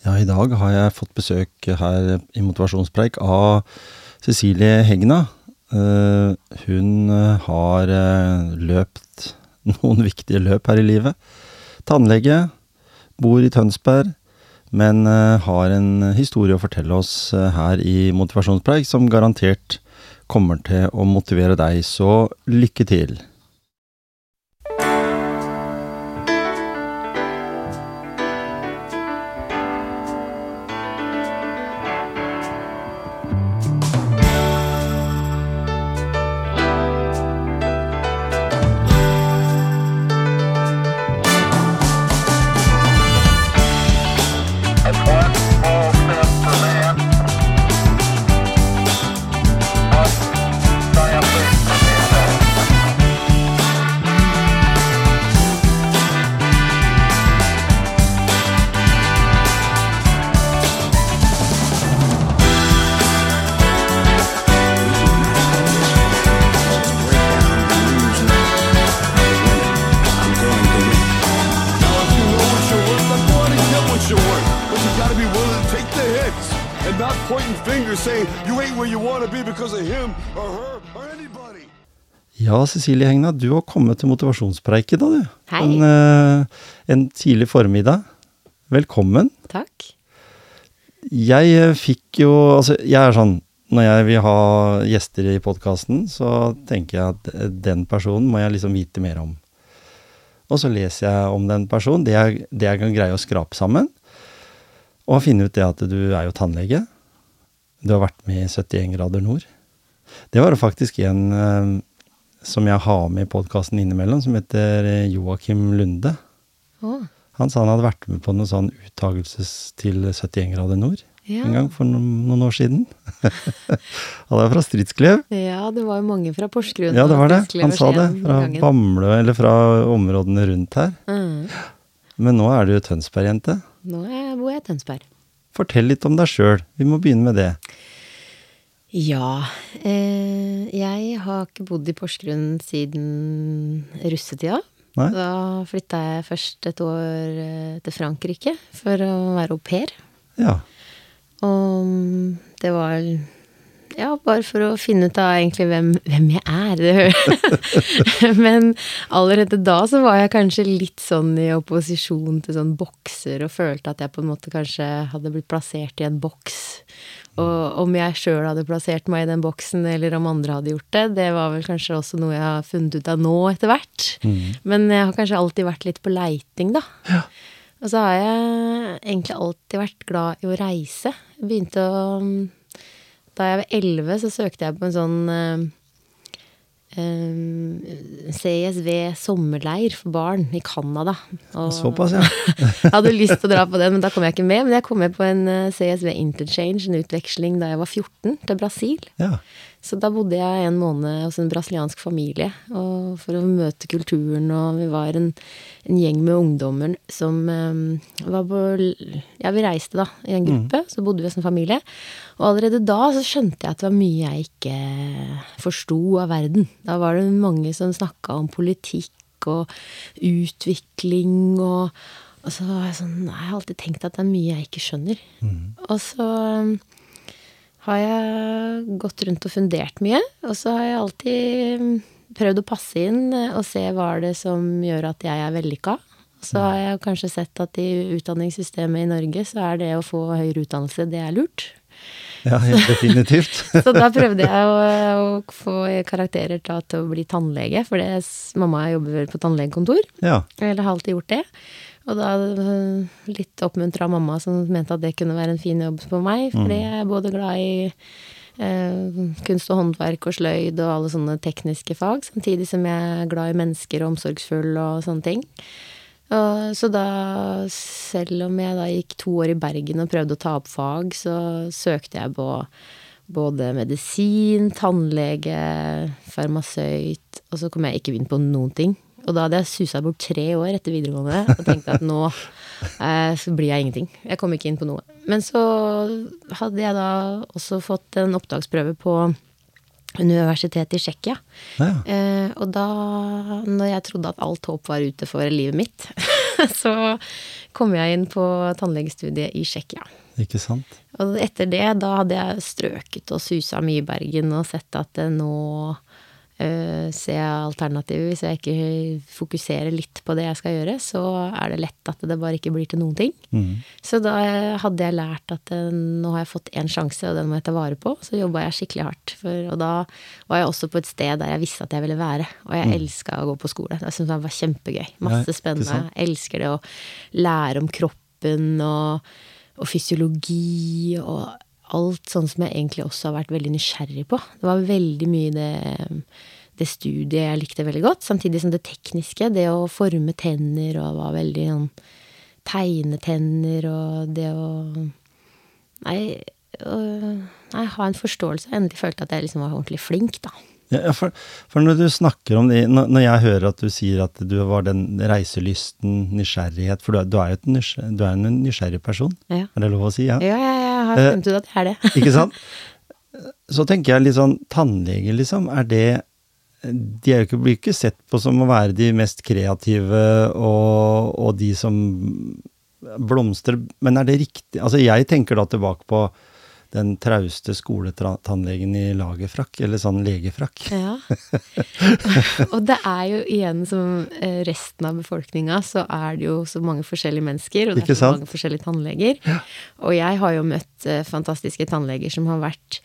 Ja, i dag har jeg fått besøk her i Motivasjonspreik av Cecilie Hegna. Eh, hun eh, har eh, løpt noen viktige løp her i livet. Tannlege, bor i Tønsberg, men har en historie å fortelle oss her i Motivasjonspreik som garantert kommer til å motivere deg, så lykke til. Cecilie Hegna, du har kommet til motivasjonspreiket da, du. Hei. En, uh, en tidlig formiddag. Velkommen. Takk. Jeg uh, fikk jo Altså, jeg er sånn Når jeg vil ha gjester i podkasten, så tenker jeg at eh, den personen må jeg liksom vite mer om. Og så leser jeg om den personen, det jeg, det jeg kan greie å skrape sammen. Og har funnet ut det at du er jo tannlege. Du har vært med i 71 grader nord. Det var faktisk en som jeg har med i podkasten innimellom, som heter eh, Joakim Lunde. Oh. Han sa han hadde vært med på noe sånn uttagelses til 71 grader nord ja. en gang for noen, noen år siden. han er fra Stridsklev. Ja, det var jo mange fra Porsgrunn. Ja, det var det. Han sa det. Fra Bamble, eller fra områdene rundt her. Mm. Men nå er du Tønsberg-jente. Nå bor jeg i Tønsberg. Fortell litt om deg sjøl. Vi må begynne med det. Ja. Eh, jeg har ikke bodd i Porsgrunn siden russetida. Nei? Da flytta jeg først et år eh, til Frankrike for å være au pair. Ja. Og det var ja, bare for å finne ut av egentlig hvem, hvem jeg er. Men allerede da så var jeg kanskje litt sånn i opposisjon til sånn bokser, og følte at jeg på en måte kanskje hadde blitt plassert i en boks. Og om jeg sjøl hadde plassert meg i den boksen, eller om andre hadde gjort det, det var vel kanskje også noe jeg har funnet ut av nå etter hvert. Mm. Men jeg har kanskje alltid vært litt på leiting, da. Ja. Og så har jeg egentlig alltid vært glad i å reise. Jeg begynte å Da jeg var elleve, så søkte jeg på en sånn um, CSV sommerleir for barn i Canada. Såpass, ja. jeg hadde lyst til å dra på den, men da kom jeg ikke med. Men jeg kom med på en uh, CSV interchange, en utveksling, da jeg var 14, til Brasil. ja. Så da bodde jeg en måned hos en brasiliansk familie for å møte kulturen, og vi var en, en gjeng med ungdommer som um, var på Ja, vi reiste da i en gruppe, mm. så bodde vi hos en familie. Og allerede da så skjønte jeg at det var mye jeg ikke forsto av verden. Da var det mange som snakka om politikk og utvikling og og så var jeg sånn Jeg har alltid tenkt at det er mye jeg ikke skjønner. Mm. Og så har jeg gått rundt og fundert mye. Og så har jeg alltid prøvd å passe inn og se hva er det som gjør at jeg er vellykka. Så har jeg kanskje sett at i utdanningssystemet i Norge så er det å få høyere utdannelse, det er lurt. Ja, helt definitivt. så da prøvde jeg å, å få karakterer til, å bli tannlege, for det, mamma jobber på tannlegekontor. Ja. Eller har alltid gjort det. Og da litt oppmuntra av mamma som mente at det kunne være en fin jobb for meg, fordi jeg er både glad i eh, kunst og håndverk og sløyd og alle sånne tekniske fag, samtidig som jeg er glad i mennesker og omsorgsfull og sånne ting. Og, så da, selv om jeg da gikk to år i Bergen og prøvde å ta opp fag, så søkte jeg på både medisin, tannlege, farmasøyt, og så kom jeg ikke inn på noen ting. Og da hadde jeg susa bort tre år etter videregående og tenkte at nå eh, så blir jeg ingenting. Jeg kom ikke inn på noe. Men så hadde jeg da også fått en opptaksprøve på universitetet i Tsjekkia. Ja. Eh, og da, når jeg trodde at alt håp var ute for livet mitt, så kom jeg inn på tannlegestudiet i Tsjekkia. Ikke sant? Og etter det, da hadde jeg strøket og susa mye i Bergen og sett at eh, nå uh, ser jeg alternativer. Hvis jeg ikke fokuserer litt på det jeg skal gjøre, så er det lett at det bare ikke blir til noen ting. Mm. Så da hadde jeg lært at uh, nå har jeg fått én sjanse, og den må jeg ta vare på. Så jobba jeg skikkelig hardt. For, og da var jeg også på et sted der jeg visste at jeg ville være. Og jeg mm. elska å gå på skole. Jeg syntes det var kjempegøy. Masse spennende. Jeg elsker det å lære om kroppen og og fysiologi og alt sånn som jeg egentlig også har vært veldig nysgjerrig på. Det var veldig mye det, det studiet jeg likte veldig godt, samtidig som det tekniske. Det å forme tenner og var veldig sånn Tegne tenner og det å Nei, nei ha en forståelse. Jeg endelig følte at jeg liksom var ordentlig flink, da. Ja, for, for, når du snakker om det, når jeg hører at du sier at du var den reiselysten, nysgjerrighet For du er, du er nysgjerrig, du er en nysgjerrig person, ja. er det lov å si? Ja, ja, ja har funnet ut at jeg er det. ikke sant? Så tenker jeg litt sånn Tannleger, liksom, er det De er jo ikke, blir ikke sett på som å være de mest kreative og, og de som blomstrer, men er det riktig Altså, jeg tenker da tilbake på den trauste skoletannlegen i lagerfrakk, eller sånn legefrakk. Ja. Og det er jo igjen som eh, resten av befolkninga, så er det jo så mange forskjellige mennesker, og det er så mange forskjellige tannleger. Ja. Og jeg har jo møtt eh, fantastiske tannleger som har vært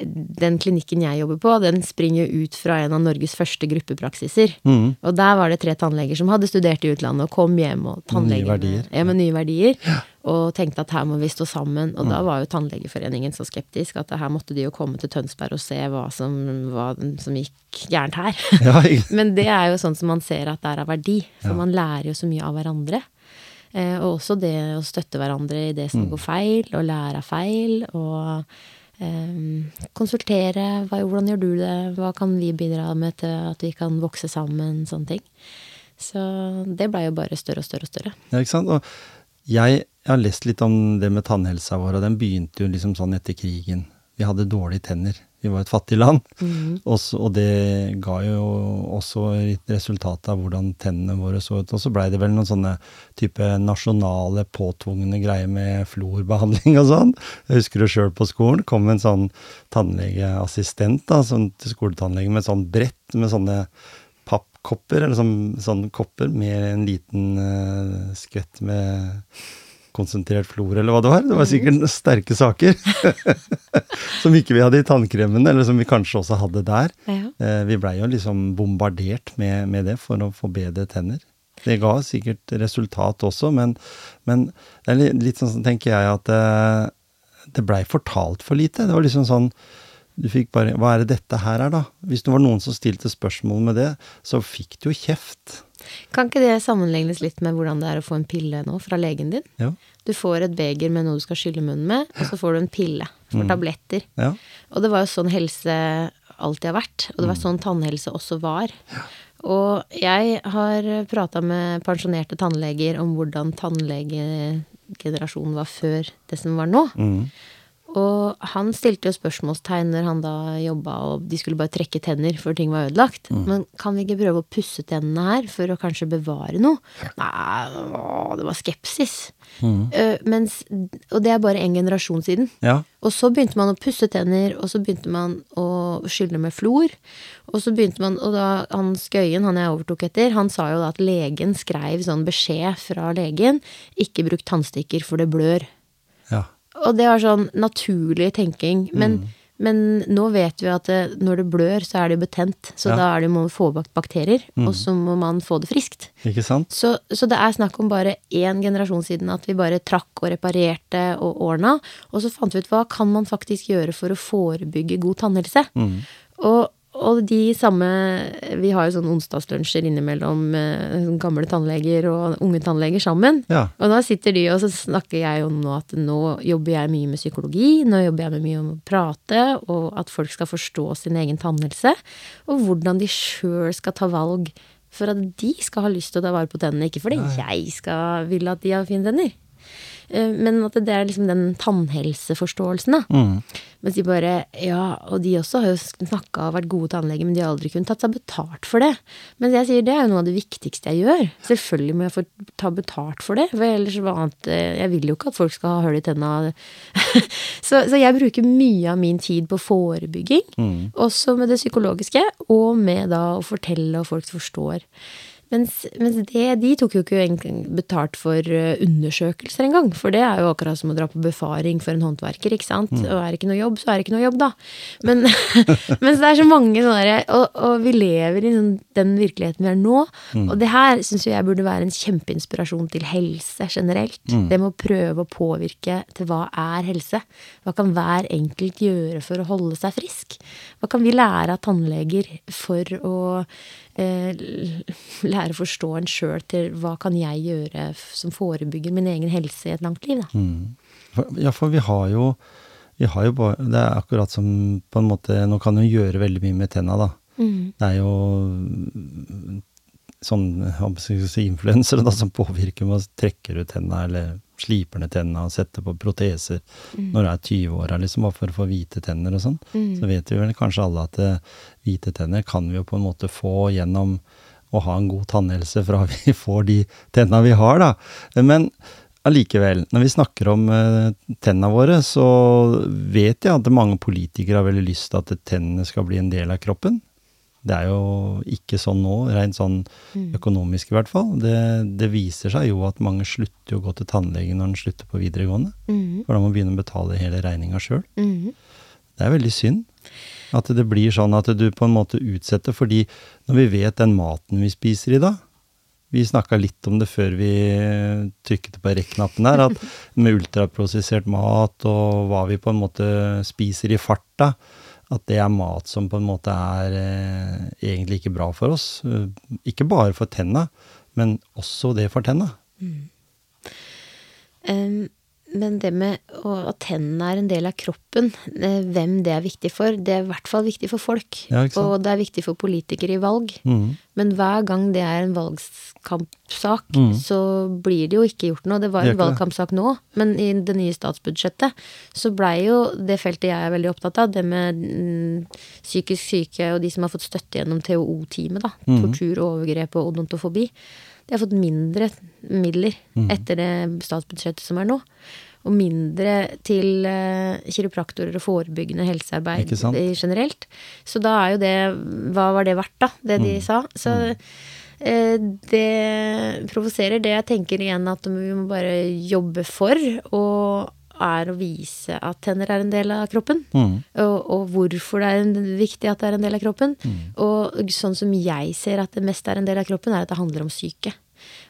den klinikken jeg jobber på, den springer ut fra en av Norges første gruppepraksiser. Mm. Og der var det tre tannleger som hadde studert i utlandet og kom hjem og tannlegene, ja, med nye verdier. Ja. Og tenkte at her må vi stå sammen. Og mm. da var jo Tannlegeforeningen så skeptisk at her måtte de jo komme til Tønsberg og se hva som, hva som gikk gærent her. Ja, Men det er jo sånn som man ser at det er av verdi. For man lærer jo så mye av hverandre. Eh, og også det å støtte hverandre i det som mm. går feil, og lære av feil. og eh, konsultere. Hva, hvordan gjør du det? Hva kan vi bidra med til at vi kan vokse sammen? Sånne ting. Så det blei jo bare større og større og større. Ja, ikke sant. Og jeg, jeg har lest litt om det med tannhelsa vår, og den begynte jo liksom sånn etter krigen. Vi hadde dårlige tenner. Vi var et fattig land. Mm. Også, og det ga jo også et resultat av hvordan tennene våre så ut. Og så blei det vel noen sånne type nasjonale påtvungne greier med florbehandling og sånn. Jeg husker det sjøl på skolen. kom en sånn tannlegeassistent da, sånn, til skoletannlegen med sånn brett med sånne pappkopper, eller sånn, sånn kopper med en liten uh, skvett med konsentrert flor, eller hva det var. Det var sikkert sterke saker. som ikke vi hadde i tannkremen, eller som vi kanskje også hadde der. Ja. Eh, vi blei jo liksom bombardert med, med, det for å få bedre tenner. Det ga sikkert resultat også, men, men det er litt sånn, tenker jeg, at det, eh, det blei fortalt for lite. Det var liksom sånn du fikk bare Hva er det dette her er, da? Hvis det var noen som stilte spørsmål med det, så fikk du jo kjeft. Kan ikke det sammenlignes litt med hvordan det er å få en pille nå fra legen din? Ja. Du får et beger med noe du skal skylle munnen med, og så får du en pille. For mm. tabletter. Ja. Og det var jo sånn helse alltid har vært. Og det var mm. sånn tannhelse også var. Ja. Og jeg har prata med pensjonerte tannleger om hvordan tannlegegenerasjonen var før det som var nå. Mm. Og han stilte jo spørsmålstegn når han da jobba og de skulle bare trekke tenner for ting var ødelagt. Mm. Men kan vi ikke prøve å pusse tennene her for å kanskje bevare noe? Nei, å, det var skepsis. Mm. Uh, mens, og det er bare en generasjon siden. Ja. Og så begynte man å pusse tenner, og så begynte man å skylle med flor. Og så begynte man, og da han Skøyen, han jeg overtok etter, han sa jo da at legen skrev sånn beskjed fra legen ikke bruk tannstikker, for det blør. Og det var sånn naturlig tenking. Men, mm. men nå vet vi at det, når det blør, så er det betent. Så ja. da er det, må man få bak bakterier, mm. og så må man få det friskt. Ikke sant? Så, så, det er snakk om bare én generasjon siden at vi bare trakk og reparerte og ordna. Og så fant vi ut hva kan man faktisk gjøre for å forebygge god tannhelse. Mm. Og og de samme Vi har jo sånn onsdagslunsjer innimellom eh, gamle tannleger og unge tannleger sammen. Ja. Og da sitter de, og så snakker jeg om nå at nå jobber jeg mye med psykologi. Nå jobber jeg med mye om å prate, og at folk skal forstå sin egen tannhelse. Og hvordan de sjøl skal ta valg for at de skal ha lyst til å ta vare på tennene. Ikke fordi Nei. jeg skal vil at de har fine tenner. Eh, Men at det er liksom den tannhelseforståelsen, da. Mm. Mens de bare Ja, og de også har jo snakka og vært gode tannleger, men de har aldri kunnet tatt seg betalt for det. Men jeg sier det er jo noe av det viktigste jeg gjør. Selvfølgelig må jeg få ta betalt for det, for ellers hva annet eh, Jeg vil jo ikke at folk skal ha hull i tenna. så, så jeg bruker mye av min tid på forebygging, også med det psykologiske, og med da å fortelle og folk forstår. Mens, mens det, de tok jo ikke betalt for eh, undersøkelser engang. For det er jo akkurat som å dra på befaring for en håndverker, ikke sant. Og er det ikke noe jobb, så er det ikke noe jobb, da. Men, mens det er så mange sånne og, og vi lever i sånn, den virkeligheten vi er nå. Og det her syns jeg burde være en kjempeinspirasjon til helse generelt. Det med å prøve å påvirke til hva er helse. Hva kan hver enkelt gjøre for å holde seg frisk? Hva kan vi lære av tannleger for å lære å forstå en sjøl til hva kan jeg gjøre som forebygger min egen helse i et langt liv, da. For, ja, for vi har jo vi har jo bare, Det er akkurat som på en måte Nå kan du gjøre veldig mye med tenna, da. Det er jo mm, sånn si influensere da, som påvirker med å trekke ut tenna, eller sliper ned tennene og setter på proteser når du er 20-åra, liksom, bare for å få hvite tenner og sånn. Så vet vi vel kanskje alle at eh, hvite tenner kan vi jo på en måte få gjennom å ha en god tannhelse fra vi får de tenna vi har, da. Men allikevel, når vi snakker om uh, tenna våre, så vet jeg at mange politikere har veldig lyst til at tennene skal bli en del av kroppen. Det er jo ikke sånn nå, rent sånn økonomisk i hvert fall. Det, det viser seg jo at mange slutter å gå til tannlegen når de slutter på videregående. For da må man begynne å betale hele regninga sjøl. Mm. Det er veldig synd. At det blir sånn at du på en måte utsetter, fordi når vi vet den maten vi spiser i dag Vi snakka litt om det før vi trykket på rekk-knappen her, at med ultraprosessert mat og hva vi på en måte spiser i farta, at det er mat som på en måte er eh, egentlig ikke bra for oss. Eh, Ikke bare for tenna, men også det for tenna. Em, men det med at tennene er en del av kroppen, eh, hvem det er viktig for, det er i hvert fall viktig for folk. Ja, og det er viktig for politikere i valg. Mm. Men hver gang det er en valgkampsak, mm. så blir det jo ikke gjort noe. Det var en det. valgkampsak nå, men i det nye statsbudsjettet så blei jo det feltet jeg er veldig opptatt av, det med mm, psykisk syke og de som har fått støtte gjennom TOO-teamet, da. Mm. Tortur, overgrep og odontofobi. De har fått mindre midler mm. etter det statsbudsjettet som er nå. Og mindre til uh, kiropraktorer og forebyggende helsearbeid generelt. Så da er jo det Hva var det verdt, da? Det Mm. de sa. Så eh, det provoserer. Det jeg tenker igjen at vi må bare jobbe for, og er å vise at tenner er en del av kroppen. Mm. Og, og hvorfor det er en, viktig at det er en del av kroppen. Mm. Og sånn som jeg ser at det mest er en del av kroppen, er at det handler om syke.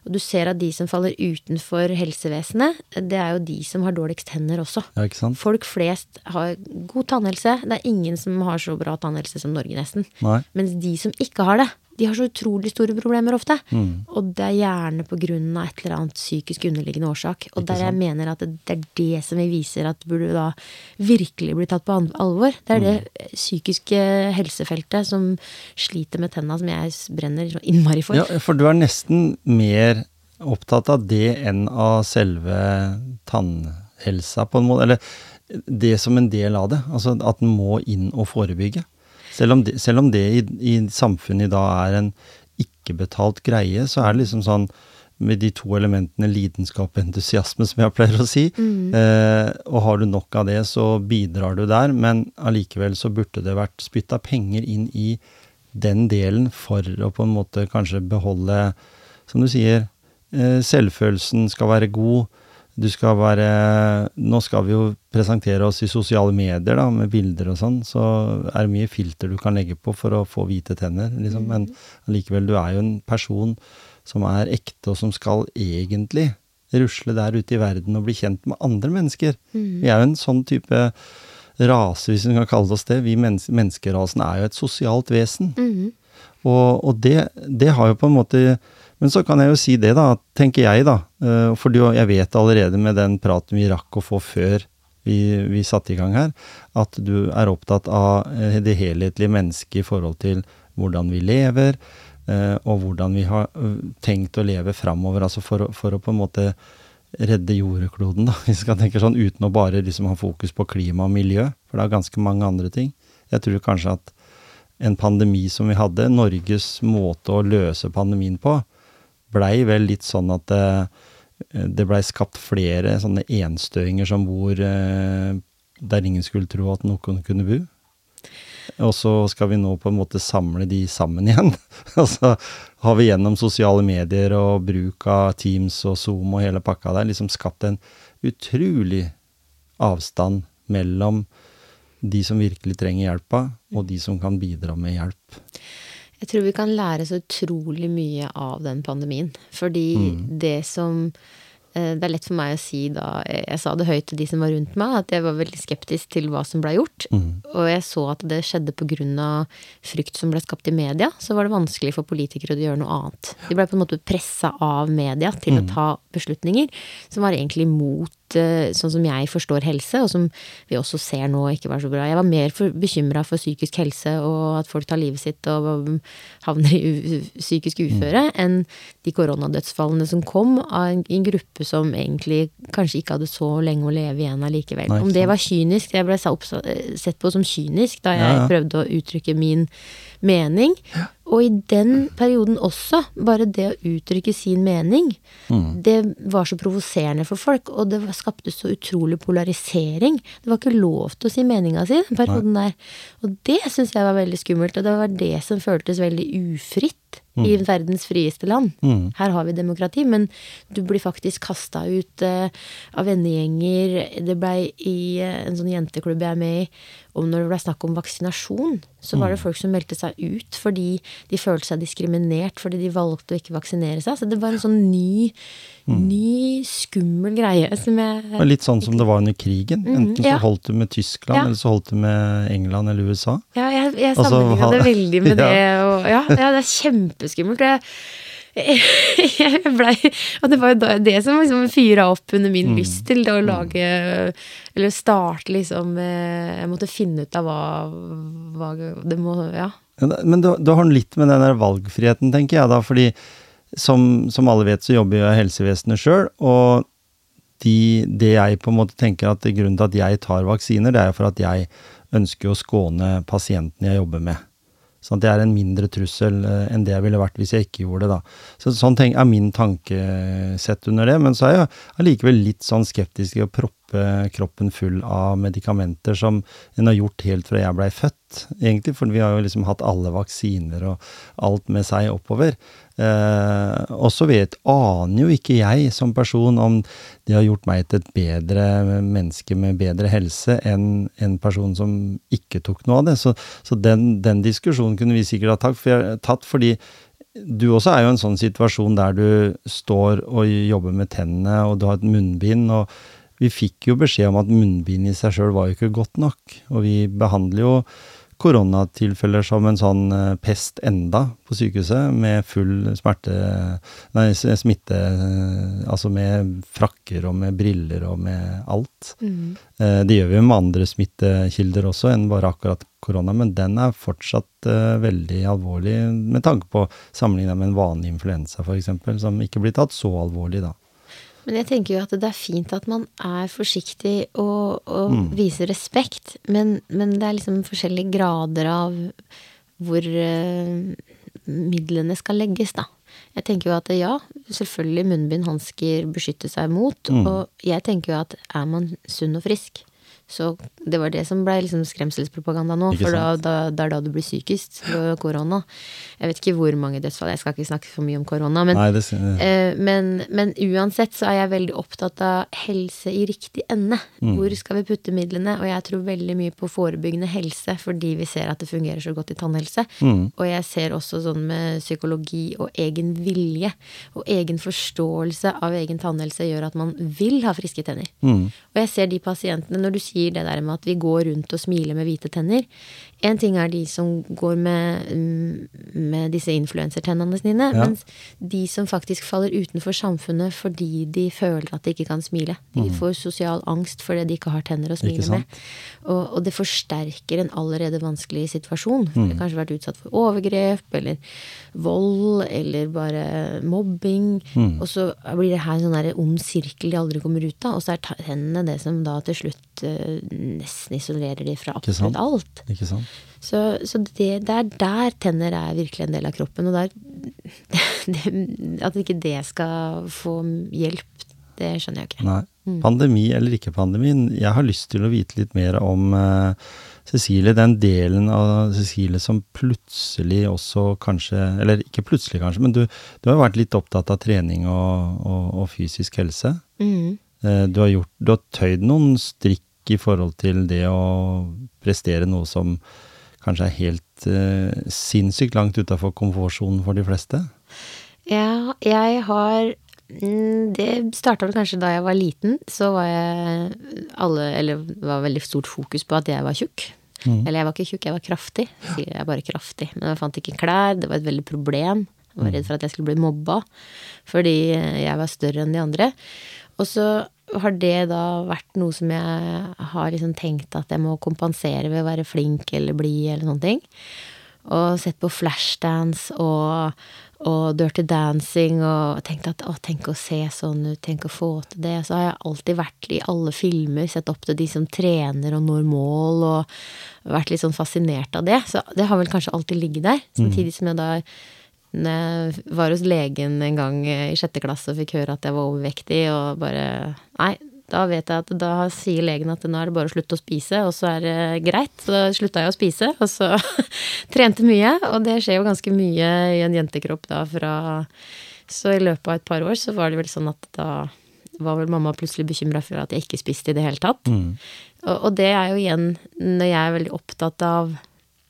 Og du ser at de som faller utenfor helsevesenet, det er jo de som har dårligst tenner også. Ja? Folk flest har god tannhelse. Det er ingen som har så bra tannhelse som Norge, nesten. Nei. Mens de som ikke har det, de har så utrolig store problemer ofte. Mm. Og det er gjerne på grunn av et eller annet psykisk underliggende årsak. Og der jeg mener at det, det er det som vi viser at burde da virkelig bli tatt på alvor. Det er det Mm. psykiske helsefeltet som sliter med tenna, som jeg brenner så innmari for. Ja, for du er nesten mer opptatt av det enn av selve tannhelsa, på en måte. Eller det som en del av det. Altså at en må inn og forebygge. Selv om det, selv om det i, i samfunnet i dag er en ikke-betalt greie, så er det liksom sånn med de to elementene lidenskap og entusiasme, som jeg pleier å si. Eh, og har du nok av det, så bidrar du der, men allikevel så burde det vært spytta penger inn i den delen for å på en måte kanskje beholde, som du sier, eh, selvfølelsen skal være god. Du skal være Nå skal vi jo presentere oss i sosiale medier da, med bilder og sånn, så er det mye filter du kan legge på for å få hvite tenner, liksom. Men allikevel, du er jo en person som er ekte, og som skal egentlig rusle der ute i verden og bli kjent med andre mennesker. Vi er jo en sånn type rase, hvis vi kan kalle oss det. Vi mennes menneskerasen er jo et sosialt vesen. Mm. Og, og det, det har jo på en måte Men så kan jeg jo si det, da, tenker jeg, da. eh, For jeg vet allerede med den praten vi rakk å få før vi, vi satte i gang her, at du er opptatt av eh, det helhetlige mennesket i forhold til hvordan vi lever, eh, og hvordan vi har tenkt å leve framover. Altså for, for å på en måte redde jordkloden, da, hvis vi skal tenke sånn, uten å bare liksom ha fokus på klima og miljø. For det er ganske mange andre ting. Jeg tror kanskje at en pandemi som vi hadde, Norges måte å løse pandemien på, blei vel litt sånn at det, det blei skapt flere sånne enstøinger som bor eh, der ingen skulle tro at noen kunne bo. Og så skal vi nå på en måte samle de sammen igjen. og så har vi gjennom sosiale medier og bruk av Teams og Zoom og hele pakka der liksom skapt en utrolig avstand mellom de som virkelig trenger hjelpa, og de som kan bidra med hjelp. Jeg tror vi kan lære så utrolig mye av den pandemien. Fordi mm. det som Eh, det er lett for meg å si da Jeg sa det høyt til de som var rundt meg, at jeg var veldig skeptisk til hva som blei gjort. Mm. Og jeg så at det skjedde pga. frykt som ble skapt i media. Så var det vanskelig for politikere å gjøre noe annet. De blei på en måte pressa av media til mm. å ta beslutninger som var egentlig mot Eh, sånn som jeg forstår helse, og som vi også ser nå ikke var så bra. Jeg var mer bekymra for psykisk helse og at folk tar livet sitt og havner i psykisk uføre, mm. enn de koronadødsfallene som kom av en gruppe som egentlig kanskje ikke hadde så lenge å leve igjen allikevel. Om det var kynisk, jeg ble sett på som kynisk da jeg ja, ja. prøvde å uttrykke min mening. Ja. Og i den perioden også, bare det å uttrykke sin mening, mm. det var så provoserende for folk, og det skapte så utrolig polarisering. Det var ikke lov til å si meninga si den perioden Nei. der. Og det syns jeg var veldig skummelt, og det var det som føltes veldig ufritt mm. i verdens frieste land. Mm. Her har vi demokrati, men du blir faktisk kasta ut uh, av vennegjenger. Det blei i uh, en sånn jenteklubb jeg er med i, og når det blei snakk om vaksinasjon, så var det mm. folk som meldte seg ut fordi de følte seg diskriminert fordi de valgte å ikke vaksinere seg. Så det var en sånn ny. Ny skummel greie som jeg Litt sånn som det var under krigen. Mm, Enten så holdt du med Tyskland, ja. eller så holdt du med England eller USA. Ja, jeg, jeg altså, sammenligna altså, det veldig med ja. det. Og, ja, ja, det er kjempeskummelt. Jeg, jeg ble, Og det var jo det som liksom fyra opp under min mm. lyst til å mm. lage Eller starte liksom Jeg måtte finne ut av hva, hva det må Ja. Men du, du har litt med den der valgfriheten, tenker jeg da, fordi som, som alle vet, så jobber jeg i helsevesenet sjøl, og de, det jeg på en måte tenker at grunnen til at jeg tar vaksiner, det er for at jeg ønsker å skåne pasientene jeg jobber med. Sånn det er en mindre trussel eh, enn det jeg ville vært hvis jeg ikke gjorde det, da. Så sånn er min tankesett under det. Men så er jeg allikevel litt sånn skeptisk til å proppe kroppen full av medikamenter som en har gjort helt fra jeg blei født, egentlig. For vi har jo liksom hatt alle vaksiner og alt med seg oppover. Eh, og så vet, aner jo ikke jeg som person om det har gjort meg til et bedre menneske med bedre helse enn en person som ikke tok noe av det. Så, så den, den, diskusjonen kunne vi sikkert ha tatt, tatt, fordi du også er jo i en sånn situasjon der du står og jobber med tennene, og du har et munnbind. og vi fikk jo beskjed om at munnbind i seg sjøl var jo ikke godt nok. Og vi behandler jo koronatilfeller som en sånn eh, pest enda på sykehuset, med full smerte Nei, smitte eh, Altså med frakker og med briller og med alt. Mm. Eh, det gjør vi jo med andre smittekilder også enn bare akkurat korona, men den er fortsatt veldig alvorlig med tanke på sammenligna med en vanlig influensa f.eks., som ikke blir tatt så alvorlig da. Men jeg tenker jo at det er fint at man er forsiktig og, og mm. viser respekt, men, men, det er liksom forskjellige grader av hvor uh, midlene skal legges, da. Jeg tenker jo at ja, selvfølgelig munnbind, hansker beskytter seg mot, mm. og jeg tenker jo at er man sunn og frisk, så det var det som ble liksom skremselspropaganda nå. For da, da, det er da du blir sykest ved korona. Jeg vet ikke hvor mange dødsfall, jeg skal ikke snakke for mye om korona. Men, Nei, det, eh, men, men, uansett så er jeg veldig opptatt av helse i riktig ende. Mm. Hvor skal vi putte midlene? Og jeg tror veldig mye på forebyggende helse, fordi vi ser at det fungerer så godt i tannhelse. Mm. Og jeg ser også sånn med psykologi og egen vilje og egen forståelse av egen tannhelse gjør at man vil ha friske tenner. Mm. Og jeg ser de pasientene, når du sier sier det der med at vi går rundt og smiler med hvite tenner. En ting er de som går med, mm, med disse influensertennene sine, Ja. mens de som faktisk faller utenfor samfunnet fordi de føler at de ikke kan smile. De får sosial angst fordi de ikke har tenner å Mm. Smile med. Og, og det forsterker en allerede vanskelig situasjon. Mm. de har kanskje vært utsatt for overgrep eller vold eller bare mobbing. Mm. Og så blir det her en sånn ond sirkel de aldri kommer ut av. Og så er tennene det som da til slutt eh, nesten isolerer de fra absolutt alt. Ikke sant? Så, så det, det er der tenner er virkelig en del av kroppen. Og der, det, at ikke det skal få hjelp, det skjønner jeg ikke. Nei. Mm. Pandemi eller ikke pandemi, jeg har lyst til å vite litt mer om uh, Cecilie. Den delen av Cecilie som plutselig også kanskje Eller ikke plutselig, kanskje, men du, du har vært litt opptatt av trening og, og, og fysisk helse. Mm. Uh, du har gjort Du har tøyd noen strikk i forhold til det å prestere noe som kanskje er helt uh, sinnssykt langt utafor komfortsonen for de fleste. Ja, jeg har mm, Det starta vel kanskje da jeg var liten. Så var jeg alle Eller var veldig stort fokus på at jeg var tjukk. Mm. Eller jeg var ikke tjukk, jeg var kraftig. Jeg er bare kraftig. Men jeg fant ikke klær. Det var et veldig problem. Jeg var redd for at jeg skulle bli mobba fordi jeg var større enn de andre. Og så har det da vært noe som jeg har liksom tenkt at jeg må kompensere ved å være flink eller blid eller noen ting. Og sett på Flashdance og, og Dirty Dancing og tenkt at å, tenk å se sånn ut, tenk å få til det. Så har jeg alltid vært i alle filmer, sett opp til de som trener og når mål, og vært litt sånn fascinert av det. Så det har vel kanskje alltid ligget der. Samtidig som jeg da jeg var hos legen en gang i sjette klasse og fikk høre at jeg var overvektig, og bare Nei, da vet jeg at da sier legen at nå er det bare å slutte å spise, og så er det greit. Så da slutta jeg å spise, og så trente mye. Og det skjer jo ganske mye i en jentekropp da fra Så i løpet av et par år så var det vel sånn at da var vel mamma plutselig bekymra for at jeg ikke spiste i det hele tatt. Mm. Og, og det er jo igjen når jeg er veldig opptatt av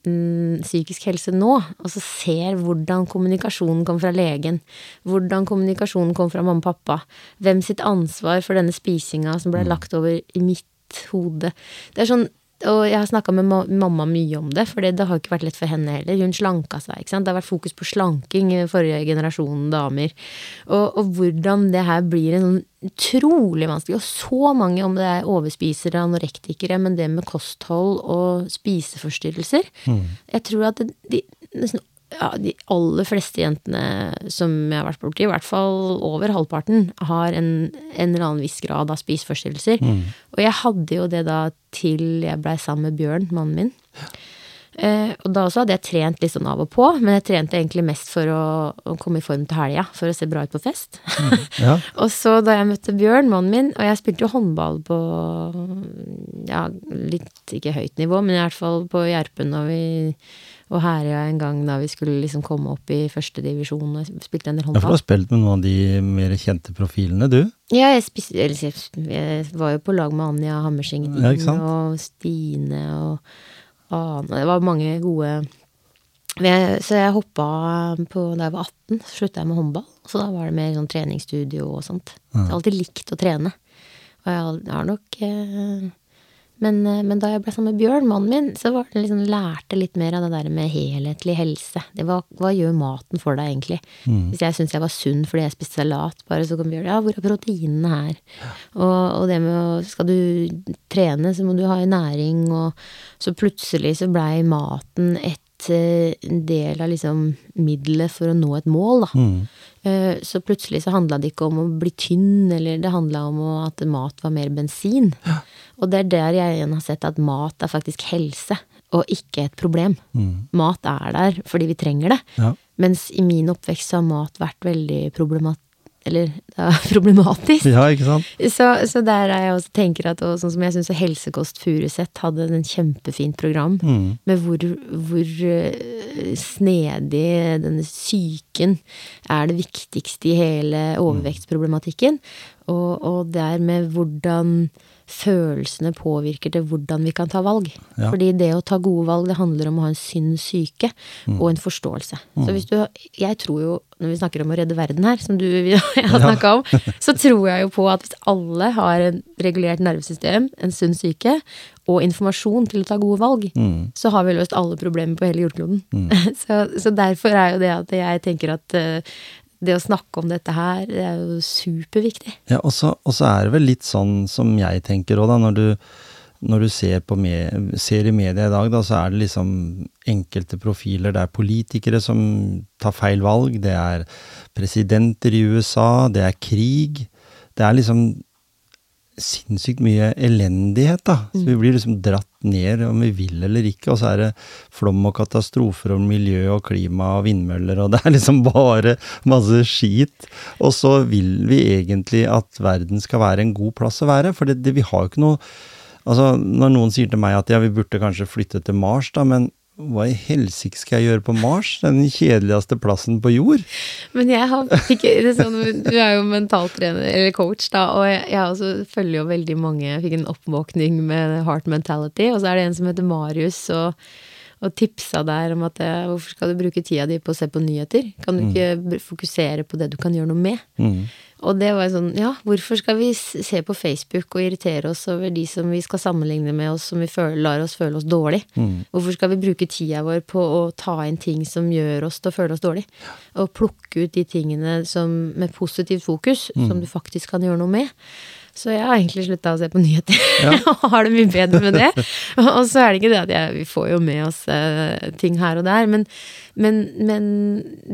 psykisk helse nå, og så ser hvordan kommunikasjonen kom fra legen, hvordan kommunikasjonen kom fra mamma og pappa, hvem sitt ansvar for denne spisinga som ble lagt over i mitt hode. Det er sånn og jeg har snakka med mamma mye om det, for det, har ikke vært lett for henne heller. Hun slanka seg, ikke sant. Det har vært fokus på slanking i forrige generasjon damer. Og, og hvordan det her blir en sånn utrolig vanskelig Og så mange, om det er overspisere, anorektikere, men det med kosthold og spiseforstyrrelser. Jeg tror at det, de, nesten ja, de aller fleste jentene som jeg har vært borti, i hvert fall over halvparten, har en, en eller annen viss grad av spiseforstyrrelser. Og jeg hadde jo det da til jeg blei sammen med Bjørn, mannen min. Eh, og da også hadde jeg trent litt sånn av og på, men jeg trente egentlig mest for å, å komme i form til helga, for å se bra ut på fest. Ja. og så da jeg møtte Bjørn, mannen min, og jeg spilte jo håndball på ja, litt ikke høyt nivå, men i hvert fall på Gjerpen og vi og Herøya en gang da vi skulle liksom komme opp i første divisjon og spilte en del Ja, for du har spilt med noen av de mer kjente profilene, du. Ja, jeg, spiste, eller, jeg, var jo på lag med Anja Hammerseng Ja, og Stine og Ane. Det var mange gode Så jeg hoppa på da jeg var 18, så slutta jeg med håndball. Så da var det mer sånn treningsstudio og sånt. Så jeg har alltid likt å trene. Og jeg har nok eh, men, eh, men da jeg ble sammen med Bjørn, mannen min, så var det liksom, lærte litt mer av det der med helhetlig helse. Det var, hva gjør maten for deg, egentlig? Hvis jeg syntes jeg var sunn fordi jeg spiste salat, bare så kom Bjørn Ja, hvor er proteinene her? Og, og det med å Skal du trene, så må du ha i næring, og så plutselig så blei maten et eh, del av liksom middelet for å nå et mål, da. Mm. Eh, Så plutselig så handla det ikke om å bli tynn, eller det handla om at mat var mer bensin. Og det er der jeg igjen har sett at mat er faktisk helse, og ikke et problem. Mm. Mat er der fordi vi trenger det. Ja. Mens i min oppvekst så har mat vært veldig problemat eller er problematisk. ja, ikke sant? Så, så der er jeg også tenker at, og sånn som jeg syns Helsekost Furuset hadde en kjempefint program, Mm. med hvor, hvor eh, snedig denne psyken er det viktigste i hele overvektsproblematikken. Og, og det er med hvordan følelsene påvirker til hvordan vi kan ta valg. Ja. Fordi det å ta gode valg, det handler om å ha en sunn mm. og en forståelse. Så hvis du Jeg tror jo, når vi snakker om å redde verden her, som du og jeg har snakka om, så tror jeg jo på at hvis alle har en regulert nervesystem, en sunn syke, og informasjon til å ta gode valg, så har vi løst alle problemer på hele jordkloden. så, så derfor er jo det at jeg tenker at eh, det å snakke om dette her, det er jo superviktig. Ja, og så og så er det vel litt sånn som jeg tenker òg, da, når du, når du ser, på me, ser i media i dag, da, så er det liksom enkelte profiler. Det er politikere som tar feil valg, det er presidenter i USA, det er krig. Det er liksom sinnssykt mye elendighet, da. Så vi blir liksom dratt ned om vi vil eller ikke, og så er det flom og katastrofer og miljø og klima og vindmøller, og det er liksom bare masse skit. Og så vil vi egentlig at verden skal være en god plass å være, for det, det, vi har jo ikke noe Altså, når noen sier til meg at ja, vi burde kanskje flytte til Mars, da, men hva i helsike skal jeg gjøre på Mars? Den kjedeligste plassen på jord. Men jeg har ikke det sånn, Du er jo mentaltrener, eller coach, da, og jeg, jeg følger jo veldig mange Jeg fikk en oppvåkning med heart mentality, og så er det en som heter Marius, og, og tipsa der om at hvorfor skal du bruke tida di på å se på nyheter? Kan du ikke br- fokusere på det du kan gjøre noe med? Mm. Og det var sånn, ja, hvorfor skal vi se på Facebook og irritere oss over de som vi skal sammenligne med oss, som vi føler, lar oss føle oss dårlig? Hvorfor skal vi bruke tida vår på å ta inn ting som gjør oss til å føle oss dårlig? Og plukke ut de tingene som, med positivt fokus, som du faktisk kan gjøre noe med. Så jeg har egentlig slutta å se på nyheter, og har det mye bedre med det. Og så er det ikke det at jeg, vi får jo med oss eh, ting her og der, men, men, men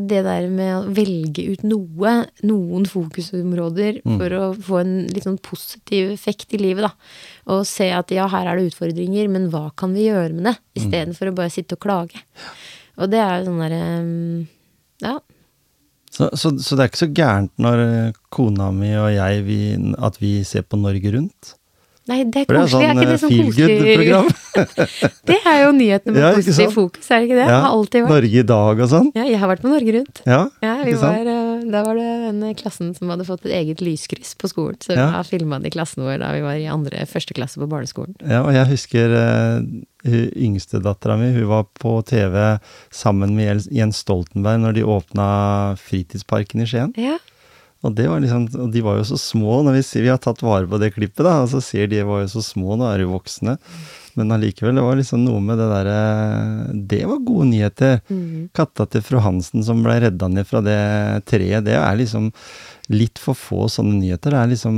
det der med å velge ut noe, noen fokusområder, for å få en litt sånn positiv effekt i livet, da. Og se at ja, her er det utfordringer, men hva kan vi gjøre med det? Istedenfor å bare sitte og klage. Og det er jo sånn derre Ja. Så, så, så det er ikke så gærent når eh, kona mi og jeg, vi, at vi ser på Norge Rundt? Nei, det er For det er koselig. Sånn eh, sånn feel koselig good-program. Det er jo nyhetene med Ja, positiv fokus, er det ikke det? Ja, Har alltid vært. Norge i dag og sånn. Ja, jeg har vært på Norge Rundt. Ja, Ja, vi var, eh, da var det en i klassen som hadde fått et eget lyskryss på skolen. Så Ja. har filma i klassen vår da vi var i andre, første klasse på barneskolen. Ja, og jeg husker uh, yngstedattera mi, hun var på TV sammen med Jens- Stoltenberg når de åpna fritidsparken i Skien. Ja. Og, det var liksom, og de var jo så små, når vi, vi har tatt vare på det klippet, da, og så ser de var jo så små, nå er de voksne. Men allikevel, det var liksom noe med det derre Det var gode nyheter. Mm. Katta til fru Hansen som ble redda ned fra det treet, det er liksom litt for få sånne nyheter. Det er liksom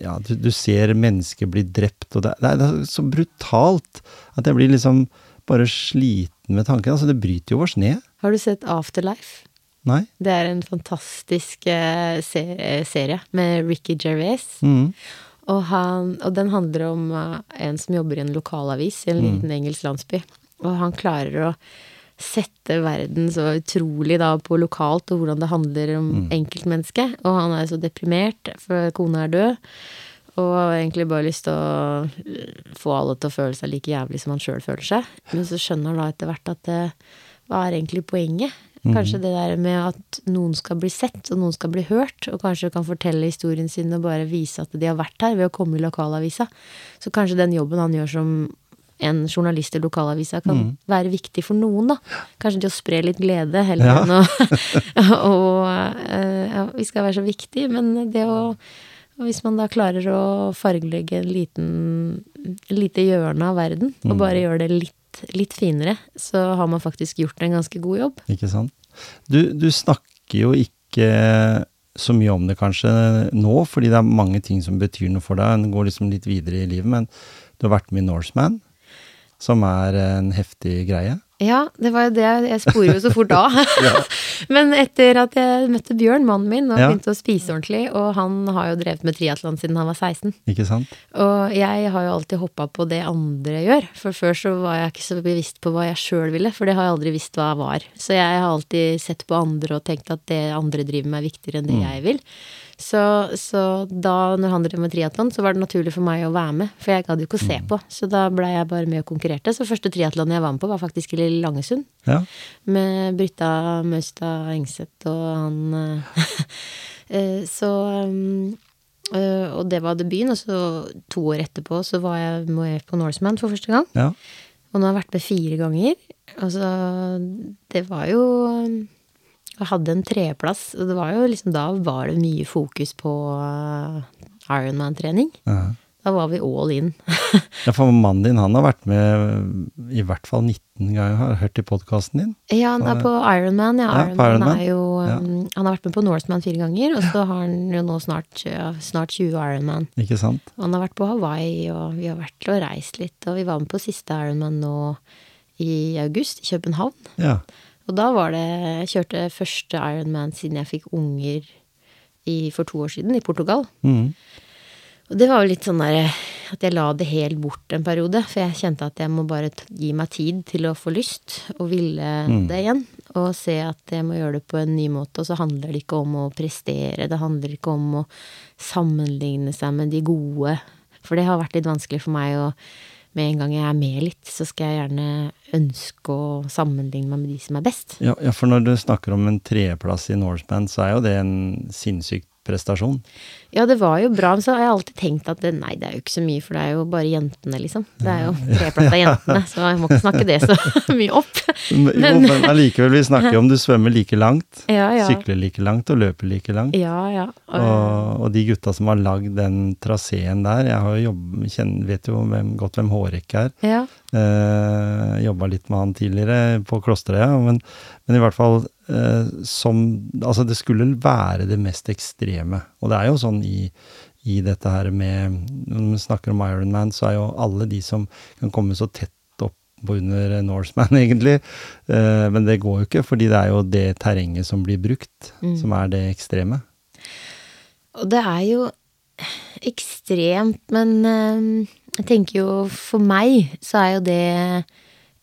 Ja, du, du ser mennesker bli drept, og det, det, er, det er så brutalt at jeg blir liksom bare sliten med tanken. Altså, det bryter jo oss ned. Har du sett Afterlife? Nei? Det er en fantastisk eh, se- serie med Ricky Gervais. Mm. Og, han, og den handler om eh, en som jobber i en lokalavis i en liten engelsk landsby. Og han klarer å sette verden så utrolig da på lokalt, og hvordan det handler om enkeltmennesket. Og han er så deprimert, for kona er død. Og har egentlig bare lyst til å øh, få alle til å føle seg like jævlig som han sjøl føler seg. Men så skjønner han da etter hvert at det, hva er egentlig poenget? Kanskje det der med at noen skal bli sett, og noen skal bli hørt, og kanskje kan fortelle historien sin og bare vise at de har vært her ved å komme i lokalavisa. Så kanskje den jobben han gjør som en journalist i lokalavisa kan være viktig for noen, da. Kanskje det å spre litt glede heller Ja. enn å Og øh, ja, vi skal være så viktige, men det å og hvis man da klarer å fargelegge en liten lite hjørne av verden, og bare gjøre det litt, litt finere, så har man faktisk gjort en ganske god jobb. Ikke sant? Du, du snakker jo ikke så mye om det kanskje nå, fordi det er mange ting som betyr noe for deg. En går liksom litt videre i livet, men du har vært med i Norseman, som er en heftig greie. Ja, det var jo det. Jeg sporer jo så fort av. Men etter at jeg møtte Bjørn, mannen min, og Ja. begynte å spise ordentlig, og han har jo drevet med triatlon siden han var 16. Ikke sant? Og jeg har jo alltid hoppa på det andre gjør. For før så var jeg ikke så bevisst på hva jeg sjøl ville, for det har jeg aldri visst hva jeg var. Så jeg har alltid sett på andre og tenkt at det andre driver med er viktigere enn det jeg vil. Så, så da når han drev med triatlon, så var det naturlig for meg å være med. For jeg gadd jo ikke å se på. Så da blei jeg bare med og konkurrerte. Så første triatlon jeg var med på, var faktisk i Langesund. Ja. Med Britta Møstad, Engseth og han eh, eh, Så um, Eh, og det var debuten, og så to år etterpå så var jeg med på Norseman for første gang. Ja. Og nå har jeg vært med fire ganger. Altså, det var jo Jeg hadde en treplass, og det var jo liksom Da var det mye fokus på uh, Ironman-trening. ja. Da var vi all in. Ja, for mannen din han har vært med i hvert fall 19 ganger, har jeg hørt i podkasten din. Ja, han er på Ironman. Ja, Ja, Ironman Ironman. er jo Ja. um, Han har vært med på Norseman fire ganger, og så har han jo nå snart, snart 20 Ironman. Ikke sant? Og han har vært på Hawaii, og vi har vært og reist litt. Og vi var med på siste Ironman nå i august, i København. Ja. Og da var det Jeg kjørte første Ironman siden jeg fikk unger i, for to år siden, i Portugal. Mm. Og det var jo litt sånn der at jeg la det helt bort en periode. For jeg kjente at jeg må bare gi meg tid til å få lyst og ville Mm. det igjen. Og se at jeg må gjøre det på en ny måte. Og så handler det ikke om å prestere. Det handler ikke om å sammenligne seg med de gode. For det har vært litt vanskelig for meg å Med en gang jeg er med litt, så skal jeg gjerne ønske å sammenligne meg med de som er best. Ja, ja, for når du snakker om en tredjeplass i Norseman, så er jo det en sinnssyk prestasjon. Ja, det var jo bra, men så har jeg alltid tenkt at det, nei, det er jo ikke så mye, for det er jo bare jentene, liksom. Det er jo treplass av jentene, så jeg må ikke snakke det så mye opp. Men, jo, men allikevel, vi snakker jo om du svømmer like langt, Ja, ja. sykler like langt og løper like langt. Ja, ja. Og, Og, de gutta som har lagd den traseen der, jeg har jo jobbet, kjenner, vet jo hvem, godt hvem Hårek er. ja. Eh, Jobba litt med han tidligere på Klosterøya, men, men i hvert fall eh, som Altså, det skulle være det mest ekstreme. Og det er jo sånn i, i dette her med Når vi snakker om Ironman, så er jo alle de som kan komme så tett opp under Norseman, egentlig. Eh, men det går jo ikke, fordi det er jo det terrenget som blir brukt, som er det ekstreme. og det er jo ekstremt, men eh, jeg tenker jo for meg så er jo det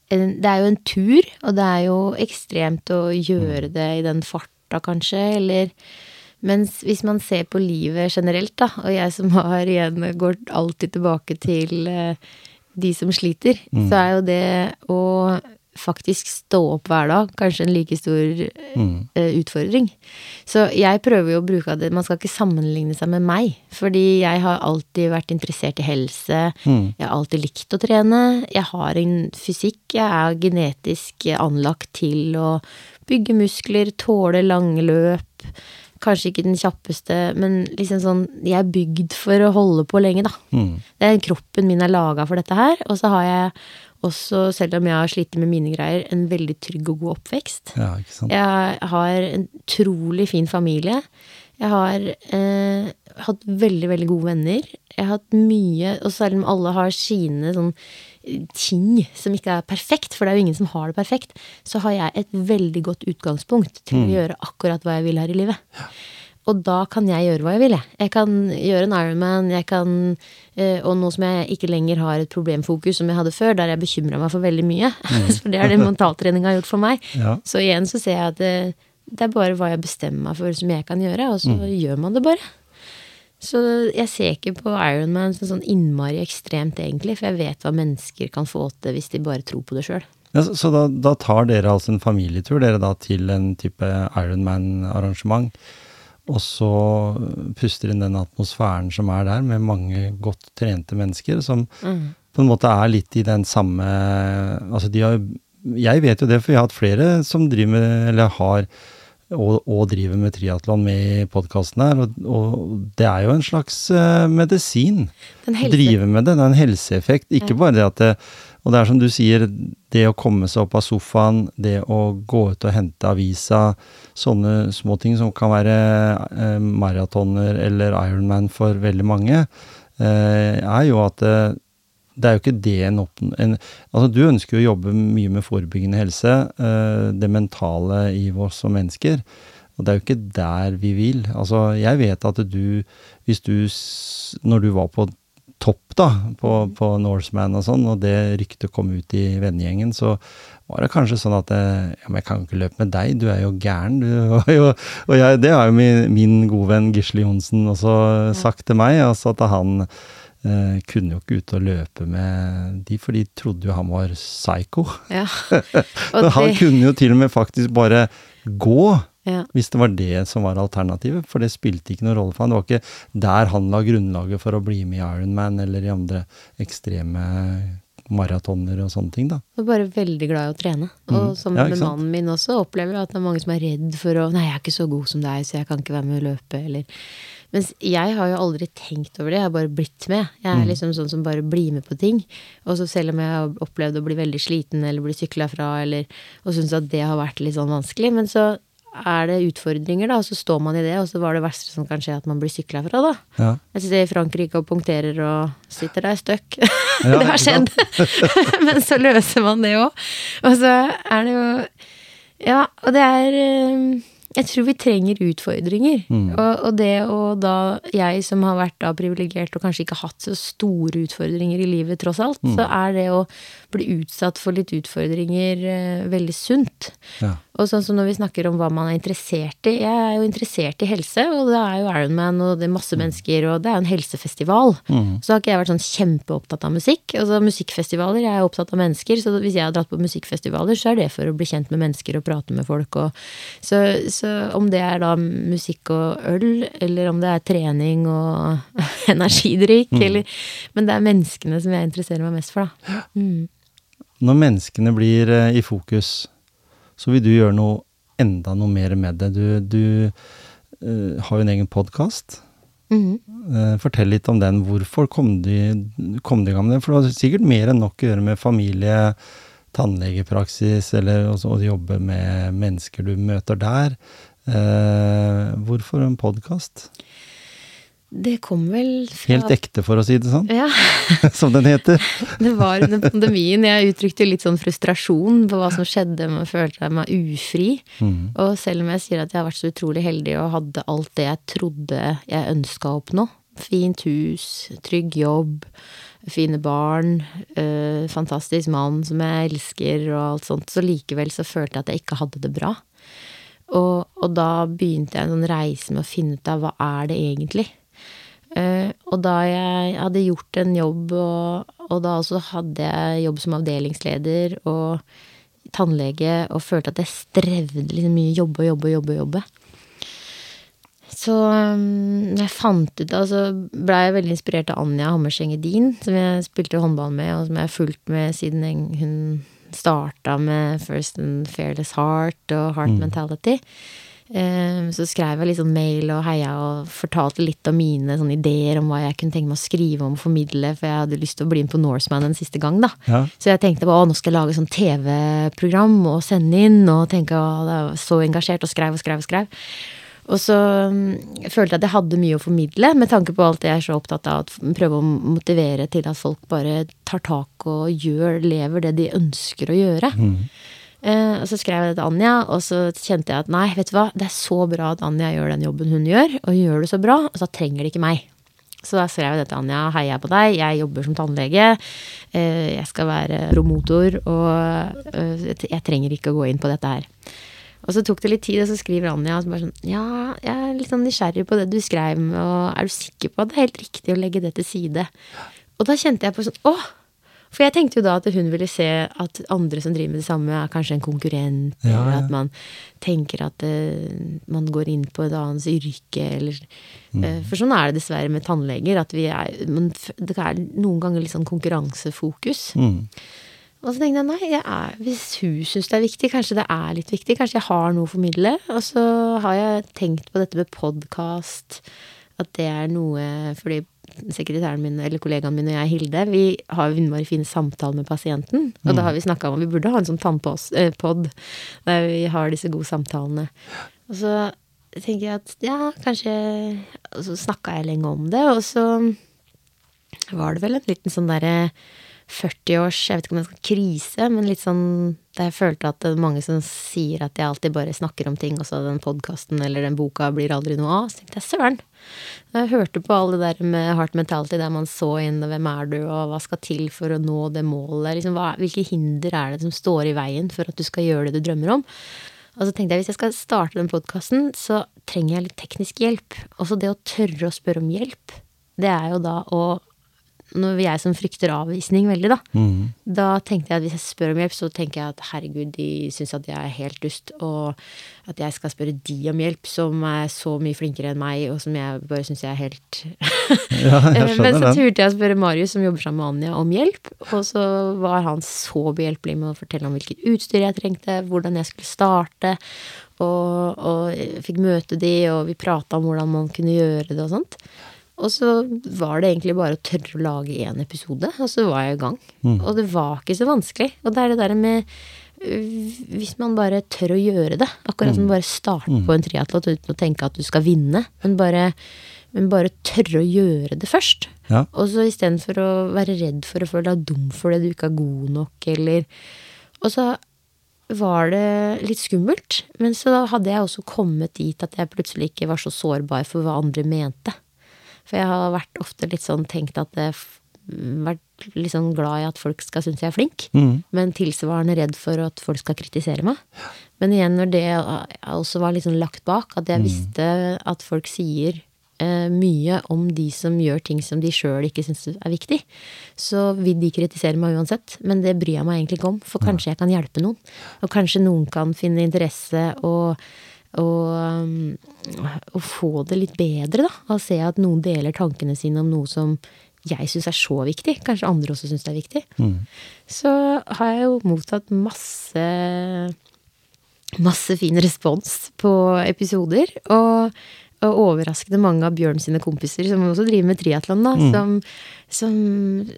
Det er jo en tur, og det er jo ekstremt å gjøre det i den farta, kanskje, eller mens hvis man ser på livet generelt, da, og jeg som har igjen går alltid tilbake til eh, de som sliter, så er jo det å faktisk stå opp hver dag kanskje en like stor Mm. eh, utfordring. Så jeg prøver jo å bruke det Man skal ikke sammenligne seg med meg, fordi jeg har alltid vært interessert i helse. Mm. Jeg har alltid likt å trene. Jeg har en fysikk. Jeg er genetisk anlagt til å bygge muskler, tåle lange løp. Kanskje ikke den kjappeste, men liksom sånn Jeg er bygd for å holde på lenge, da. Mm. Det er Kroppen min er laga for dette her. Og så har jeg også, selv om jeg har slitt med mine greier, en veldig trygg og god oppvekst. Ja, ikke sant. Jeg har en utrolig fin familie. Jeg har eh, hatt veldig, veldig gode venner. Jeg har hatt mye Og selv om alle har sine sånn ting som ikke er perfekt, for det er jo ingen som har det perfekt, så har jeg et veldig godt utgangspunkt til å gjøre akkurat hva jeg vil her i livet. Og da kan jeg gjøre hva jeg vil, jeg. Jeg kan gjøre en Ironman, jeg kan eh, Og nå som jeg ikke lenger har et problemfokus som jeg hadde før, der jeg bekymra meg for veldig mye, for det er det mentaltreninga har gjort for meg, Ja. så igjen så ser jeg at det, det er bare hva jeg bestemmer meg for som jeg kan gjøre, og så gjør man det bare. Så jeg ser ikke på Ironman som sånn innmari ekstremt, egentlig, for jeg vet hva mennesker kan få til hvis de bare tror på det sjøl. Ja, så da, da tar dere altså en familietur, dere da til en type Ironman-arrangement. Og så puster inn den atmosfæren som er der, med mange godt trente mennesker, som på en måte er litt i den samme Altså, de har Jeg vet jo det, for jeg har hatt flere som driver med, eller har og, og driver med triatlon med i podkasten her, og, og det er jo en slags eh, medisin. Helse- Drive med det, det er en helseeffekt. Ikke bare det at det, Og det er som du sier, det å komme seg opp av sofaen, det å gå ut og hente avisa, sånne små ting som kan være eh, maratoner eller Ironman for veldig mange, eh, er jo at det, det er jo ikke det en. En, altså, du ønsker jo å jobbe mye med forebyggende helse, uh, det mentale i oss som mennesker. Og det er jo ikke der vi vil. Altså, jeg vet at du, hvis du, når du var på topp da, på, på Norseman og sånn, og det ryktet kom ut i vennegjengen, så var det kanskje sånn at eh, ja, men jeg kan jo ikke løpe med deg, du er jo gæren. Du, jo, og jeg, det har jo min, min gode venn Gisle Johnsen også sagt til meg, altså at han kunne jo ikke ut og løpe med de, for de trodde jo han var psycho. Ja. Men Og han det, kunne jo til og med faktisk bare gå Ja. Hvis det var det som var alternativet, for det spilte ikke noen rolle for han. Det var ikke der han la grunnlaget for å bli med i Ironman eller i andre ekstreme maratoner og sånne ting, da. Jeg er bare veldig glad i å trene. Og mm. som Ja, med mannen min også, opplever jeg at det er mange som er redd for å Nei, jeg er ikke så god som deg, så jeg kan ikke være med å løpe, eller Mens jeg har jo aldri tenkt over det, jeg har bare blitt med. Jeg er Mhm. liksom sånn som bare blir med på ting. Og så selv om jeg har opplevd å bli veldig sliten eller bli sykla fra, eller og syns at det har vært litt sånn vanskelig, men så er det utfordringer, da, og så står man i det, og så var det verste som kan skje at man blir sykla fra, da. Ja. Jeg sitter i Frankrike og punkterer og sitter der støkk. Ja, det har skjedd. Men så løser man det òg. Og så er det jo Ja, og det er eh, Jeg tror vi trenger utfordringer. Mm. Og, og det å da Jeg som har vært da privilegert og kanskje ikke hatt så store utfordringer i livet, tross alt, Mm. så er det å bli utsatt for litt utfordringer eh, veldig sunt. Ja. Og sånn som når vi snakker om hva man er interessert i. Jeg er jo interessert i helse, og det er jo Ironman, og det er masse mennesker, og det er jo en helsefestival. Mm. Så har ikke jeg vært sånn kjempeopptatt av musikk. Altså musikkfestivaler, jeg er opptatt av mennesker, så hvis jeg har dratt på musikkfestivaler, så er det for å bli kjent med mennesker og prate med folk. Og, så, så om det er da musikk og øl, eller om det er trening og energidrikk, eller Men det er menneskene som jeg interesserer meg mest for, da. Mm. Når menneskene blir eh, i fokus, så vil du gjøre noe enda noe mer med det. Du, du uh, har jo en egen podkast. Mhm. fortell litt om den. Hvorfor kom du, i- kom du i gang med den? For det har sikkert mer enn nok å gjøre med familie, tannlegepraksis, eller også å jobbe med mennesker du møter der. Uh, hvorfor en podkast? Det kom vel fra Helt ekte, for å si det sånn, Ja. som den heter. Det var under pandemien. Jeg uttrykte litt sånn frustrasjon på hva som skjedde. Man følte meg ufri. Mm. Og selv om jeg sier at jeg har vært så utrolig heldig og hadde alt det jeg trodde jeg ønska å oppnå, fint hus, trygg jobb, fine barn, øh, fantastisk mann som jeg elsker og alt sånt, så likevel så følte jeg at jeg ikke hadde det bra. Og, og da begynte jeg en sånn reise med å finne ut av hva er det egentlig. Eh, og da jeg hadde gjort en jobb, og, og da også hadde jeg jobb som avdelingsleder og tannlege, og følte at jeg strevde litt mye jobbe og jobbe og jobbe. og jobbe. Så um, jeg fant ut av, så blei jeg veldig inspirert av Anja Hammerseng Edin, som jeg spilte håndball med, og som jeg har fulgt med siden hun starta med First and Fearless Heart og Heart Mentality. Eh, Så skrev jeg litt sånn mail og heia og fortalte litt om mine sånne ideer om hva jeg kunne tenke meg å skrive om og formidle, for jeg hadde lyst til å bli med på Norseman en siste gang, da. Ja. Så jeg tenkte på å, nå skal jeg lage sånn TV-program og sende inn, og tenke å, jeg var så engasjert, og skrev og skrev og skrev. Og så mm, følte jeg at jeg hadde mye å formidle, med tanke på alt det jeg er så opptatt av. Å prøve å motivere til at folk bare tar tak og gjør, lever det de ønsker å gjøre. Eh, og så skrev jeg det til Anja, og så kjente jeg at nei, vet du hva, det er så bra at Anja gjør den jobben hun gjør, og hun gjør det så bra, og så trenger de ikke meg. Så da skrev jeg det til Anja, heier på deg, jeg jobber som tannlege, eh, jeg skal være promotor, og eh, jeg trenger ikke å gå inn på dette her. Og så tok det litt tid, og så skriver Anja så bare sånn Ja, jeg er litt sånn nysgjerrig på det du skrev, og er du sikker på at det er helt riktig å legge det til side? Og da kjente jeg på sånn Åh! For jeg tenkte jo da at hun ville se at andre som driver med det samme, er kanskje en konkurrent, Ja, eller at man tenker at uh, man går inn på et annet yrke, eller eh, For sånn er det dessverre med tannleger, at vi er men Det er noen ganger litt sånn konkurransefokus. Mm. Og så tenkte jeg nei, jeg er, hvis hun syns det er viktig, kanskje det er litt viktig. Kanskje jeg har noe å formidle. Og så har jeg tenkt på dette med podkast, at det er noe fordi sekretæren min, eller kollegaen min og jeg, Hilde, vi har jo innmari fine samtaler med pasienten. Og da har vi snakka om at vi burde ha en sånn tannpod der vi har disse gode samtalene. Og så tenker jeg at ja, kanskje Og så snakka jeg lenge om det, og så var det vel en liten sånn derre 40-års, jeg vet ikke om jeg skal krise, men litt sånn der jeg følte at det er mange som sier at jeg alltid bare snakker om ting, og så den podkasten eller den boka blir aldri noe av. Så tenkte jeg søren. Da Jeg hørte på alle det der med hard Mentality, der man så inn hvem er du, og hva skal til for å nå det målet. Liksom, hva, hvilke hinder er det som står i veien for at du skal gjøre det du drømmer om? Og så tenkte jeg hvis jeg skal starte den podkasten, så trenger jeg litt teknisk hjelp. Også det å tørre å spørre om hjelp. Det er jo da å når jeg som frykter avvisning veldig, da, Mm. da tenkte jeg at hvis jeg spør om hjelp, så tenker jeg at herregud, de syns at jeg er helt dust, og at jeg skal spørre de om hjelp, som er så mye flinkere enn meg, og som jeg bare syns jeg er helt Ja, jeg Men så turte jeg å spørre Marius, som jobber sammen med Anja, om hjelp. Og så var han så behjelpelig med å fortelle om hvilket utstyr jeg trengte, hvordan jeg skulle starte. Og, og jeg fikk møte de, og vi prata om hvordan man kunne gjøre det og sånt. Og så var det egentlig bare å tørre å lage én episode, og så var jeg i gang. Og det var ikke så vanskelig. Og det er det der med øh, Hvis man bare tør å gjøre det, akkurat som bare starte på en triatlon uten å tenke at du skal vinne, men bare, men bare tørre å gjøre det først. Ja. Og så istedenfor å være redd for å føle deg dum fordi du ikke er god nok, eller Og så var det litt skummelt, men så hadde jeg også kommet dit at jeg plutselig ikke var så sårbar for hva andre mente. For jeg har vært ofte litt sånn tenkt at f- vært litt sånn glad i at folk skal synes jeg er flink, mm. men tilsvarende redd for at folk skal kritisere meg. Men igjen, når det også var liksom lagt bak, at jeg visste at folk sier eh, mye om de som gjør ting som de sjøl ikke syns er viktig, så vil de kritisere meg uansett. Men det bryr jeg meg egentlig ikke om, for kanskje jeg kan hjelpe noen. Og kanskje noen kan finne interesse og og, um, og få det litt bedre, da. Å se at noen deler tankene sine om noe som jeg syns er så viktig. Kanskje andre også syns det er viktig. Så har jeg jo mottatt masse masse fin respons på episoder. Og, og overraskende mange av Bjørn sine kompiser, som også driver med triatlon, da, som, som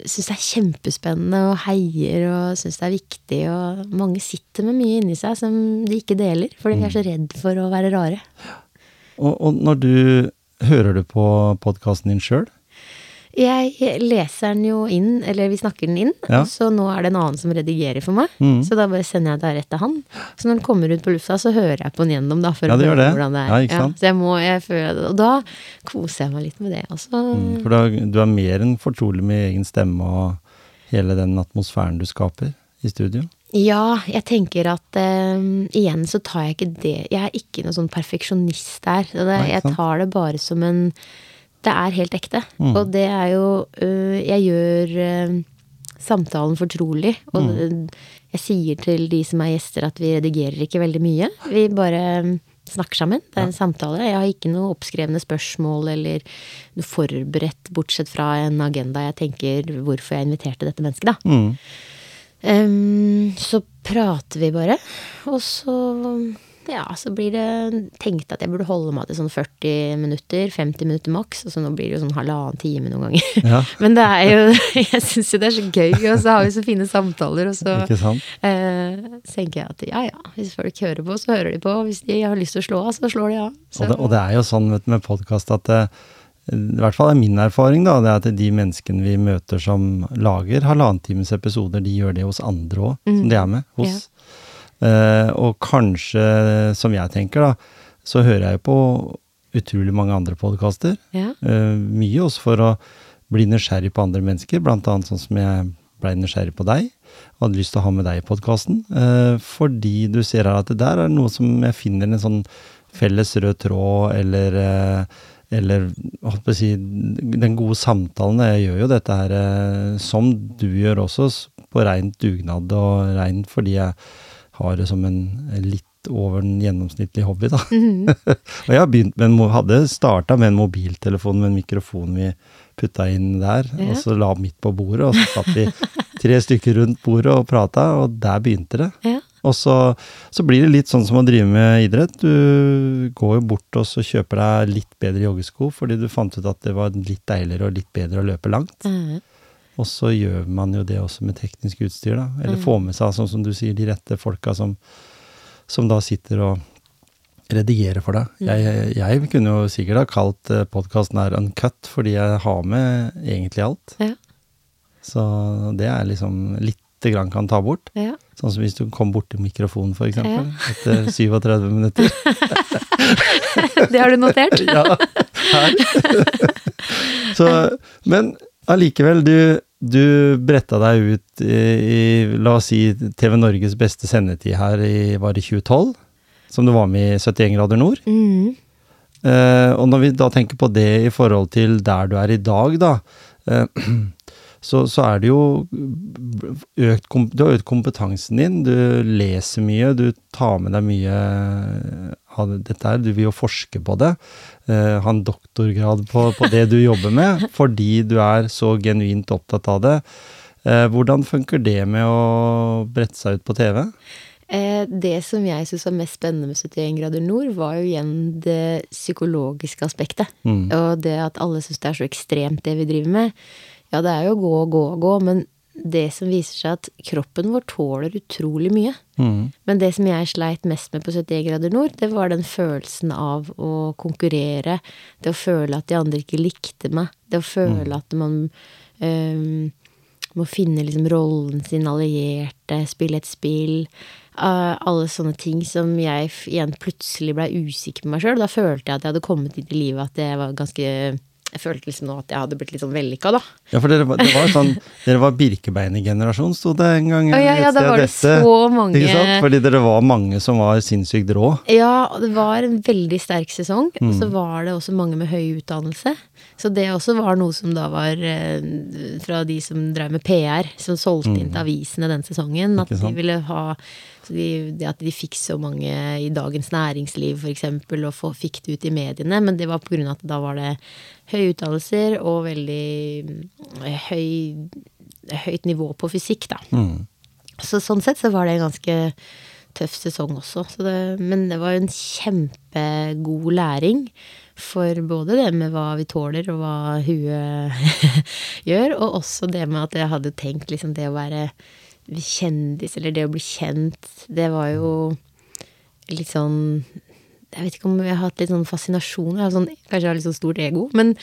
syns det er kjempespennende og heier og syns det er viktig. Og mange sitter med mye inni seg som de ikke deler, fordi de er så redd for å være rare. Og, og når du Hører du på podkasten din sjøl? Jeg leser den jo inn, eller vi snakker den inn, Ja. så nå er det en annen som redigerer for meg. Mm. Så da bare sender jeg det rett til han. Så når den kommer ut på lufta, så hører jeg på den gjennom, da. For Ja, å det gjør høre det. hvordan det er. Ja, ikke sant? så jeg må, jeg føler. Og da koser jeg meg litt med det også. For du er, du er mer enn fortrolig med egen stemme og hele den atmosfæren du skaper i studio? Ja, jeg tenker at eh, igjen så tar jeg ikke det Jeg er ikke noen sånn perfeksjonist der. Det, Nei, jeg tar det bare som en Det er helt ekte. Mm. Og det er jo øh, Jeg gjør øh, samtalen fortrolig. Og Mm. jeg sier til de som er gjester at vi redigerer ikke veldig mye. Vi bare øh, snakker sammen. Det er en samtale. Jeg har ikke noe oppskrevne spørsmål eller noe forberedt, bortsett fra en agenda jeg tenker hvorfor jeg inviterte dette mennesket, da. Mm. Um, så prater vi bare, og så ja, så blir det tenkt at jeg burde holde meg til sånn 40 minutter, 50 minutter maks, og så nå blir det jo sånn halvannen time noen ganger. Ja, Men det er jo Jeg syns jo det er så gøy, og så har vi så fine samtaler, og så eh, tenker jeg at ja ja, hvis folk hører på, så hører de på, hvis de har lyst til å slå av, så slår de av. Og det, og det er jo sånn vet med podkast at det, i hvert fall er min erfaring, da, det er at de menneskene vi møter som lager halvannen times episoder, de gjør det hos andre òg, som de er med hos. Eh, og kanskje, som jeg tenker, da, så hører jeg jo på utrolig mange andre podkaster. ja. Eh, mye også for å bli nysgjerrig på andre mennesker, blant annet sånn som jeg blei nysgjerrig på deg, og hadde lyst til å ha med deg i podkasten. Eh, fordi du ser her at det der er noe som jeg finner en sånn felles rød tråd, eller eh, eller si, den gode samtalen. Jeg gjør jo dette her eh, som du gjør også, på rent dugnad og reint fordi jeg har det som en litt over den gjennomsnittlige hobby, da. og jeg begynt med en, hadde starta med en mobiltelefon med en mikrofon vi putta inn der, Ja. og så la midt på bordet, og så satt vi tre stykker rundt bordet og prata, og der begynte det. ja. Og så, så blir det litt sånn som å drive med idrett. Du går jo bort og så kjøper deg litt bedre joggesko, fordi du fant ut at det var litt deiligere og litt bedre å løpe langt. Eh, Og så gjør man jo det også med teknisk utstyr, da. Eller får med seg, sånn som du sier, de rette folka som, som da sitter og redigerer for deg. Jeg, jeg kunne jo sikkert ha kalt podkasten her Uncut, fordi jeg har med egentlig alt. ja. Så det er liksom lite grann kan ta bort. ja. Sånn som hvis du kom borti mikrofonen, for eksempel, etter 37 minutter. Det har du notert? Ja, her. Så, men allikevel, du, du bretta deg ut i, i, la oss si, TV Norges beste sendetid her i, var det 2012? Som du var med i 71 grader nord. Mm. Eh, og når vi da tenker på det i forhold til der du er i dag, da. Eh, så, så er det jo økt, Du har økt kompetansen din, du leser mye, du tar med deg mye av dette her. Du vil jo forske på det. Uh, ha en doktorgrad på, på det du jobber med, fordi du er så genuint opptatt av det. Uh, hvordan funker det med å brette seg ut på TV? Eh, det som jeg syns var mest spennende med 71 grader nord, var jo igjen det psykologiske aspektet. Mm. Og det at alle syns det er så ekstremt, det vi driver med. Ja, det er jo gå gå gå, men det som viser seg at kroppen vår tåler utrolig mye. Mm. Men det som jeg sleit mest med på 71 grader nord, det var den følelsen av å konkurrere. Det å føle at de andre ikke likte meg. Det å føle at man um, må finne liksom rollen sin allierte, spille et spill. Uh, alle sånne ting som jeg igjen plutselig blei usikker på meg sjøl. Da følte jeg at jeg hadde kommet inn i livet at jeg var ganske Jeg følte liksom nå at jeg hadde blitt litt sånn vellykka, da. Ja, for dere, var- det var sånn Dere var Birkebeinergenerasjon, sto det en gang. Ja, ja, ja, da var det dette. så mange Ikke sant? Fordi dere var mange som var sinnssykt rå. Ja, det var en veldig sterk sesong. Og Mm. så var det også mange med høy utdannelse. Så det også var noe som da var eh, fra de som drev med PR, som solgte inn til avisene den sesongen. At Mm. De ville ha så de, det At de fikk så mange i Dagens Næringsliv f.eks., og få, fikk det ut i mediene. Men det var av at da var det høye utdannelser og veldig mm, høy, høyt nivå på fysikk, da. Mm. Så sånn sett så var det en ganske tøff sesong også. Så det, men det var jo en kjempegod læring for både det med hva vi tåler og hva huet gjør, og også det med at jeg hadde tenkt liksom det å være kjendis, eller det å bli kjent, det var jo litt sånn jeg vet ikke om jeg har hatt litt sånn fascinasjon. Jeg har sånn, kanskje jeg har litt sånn stort ego. Men,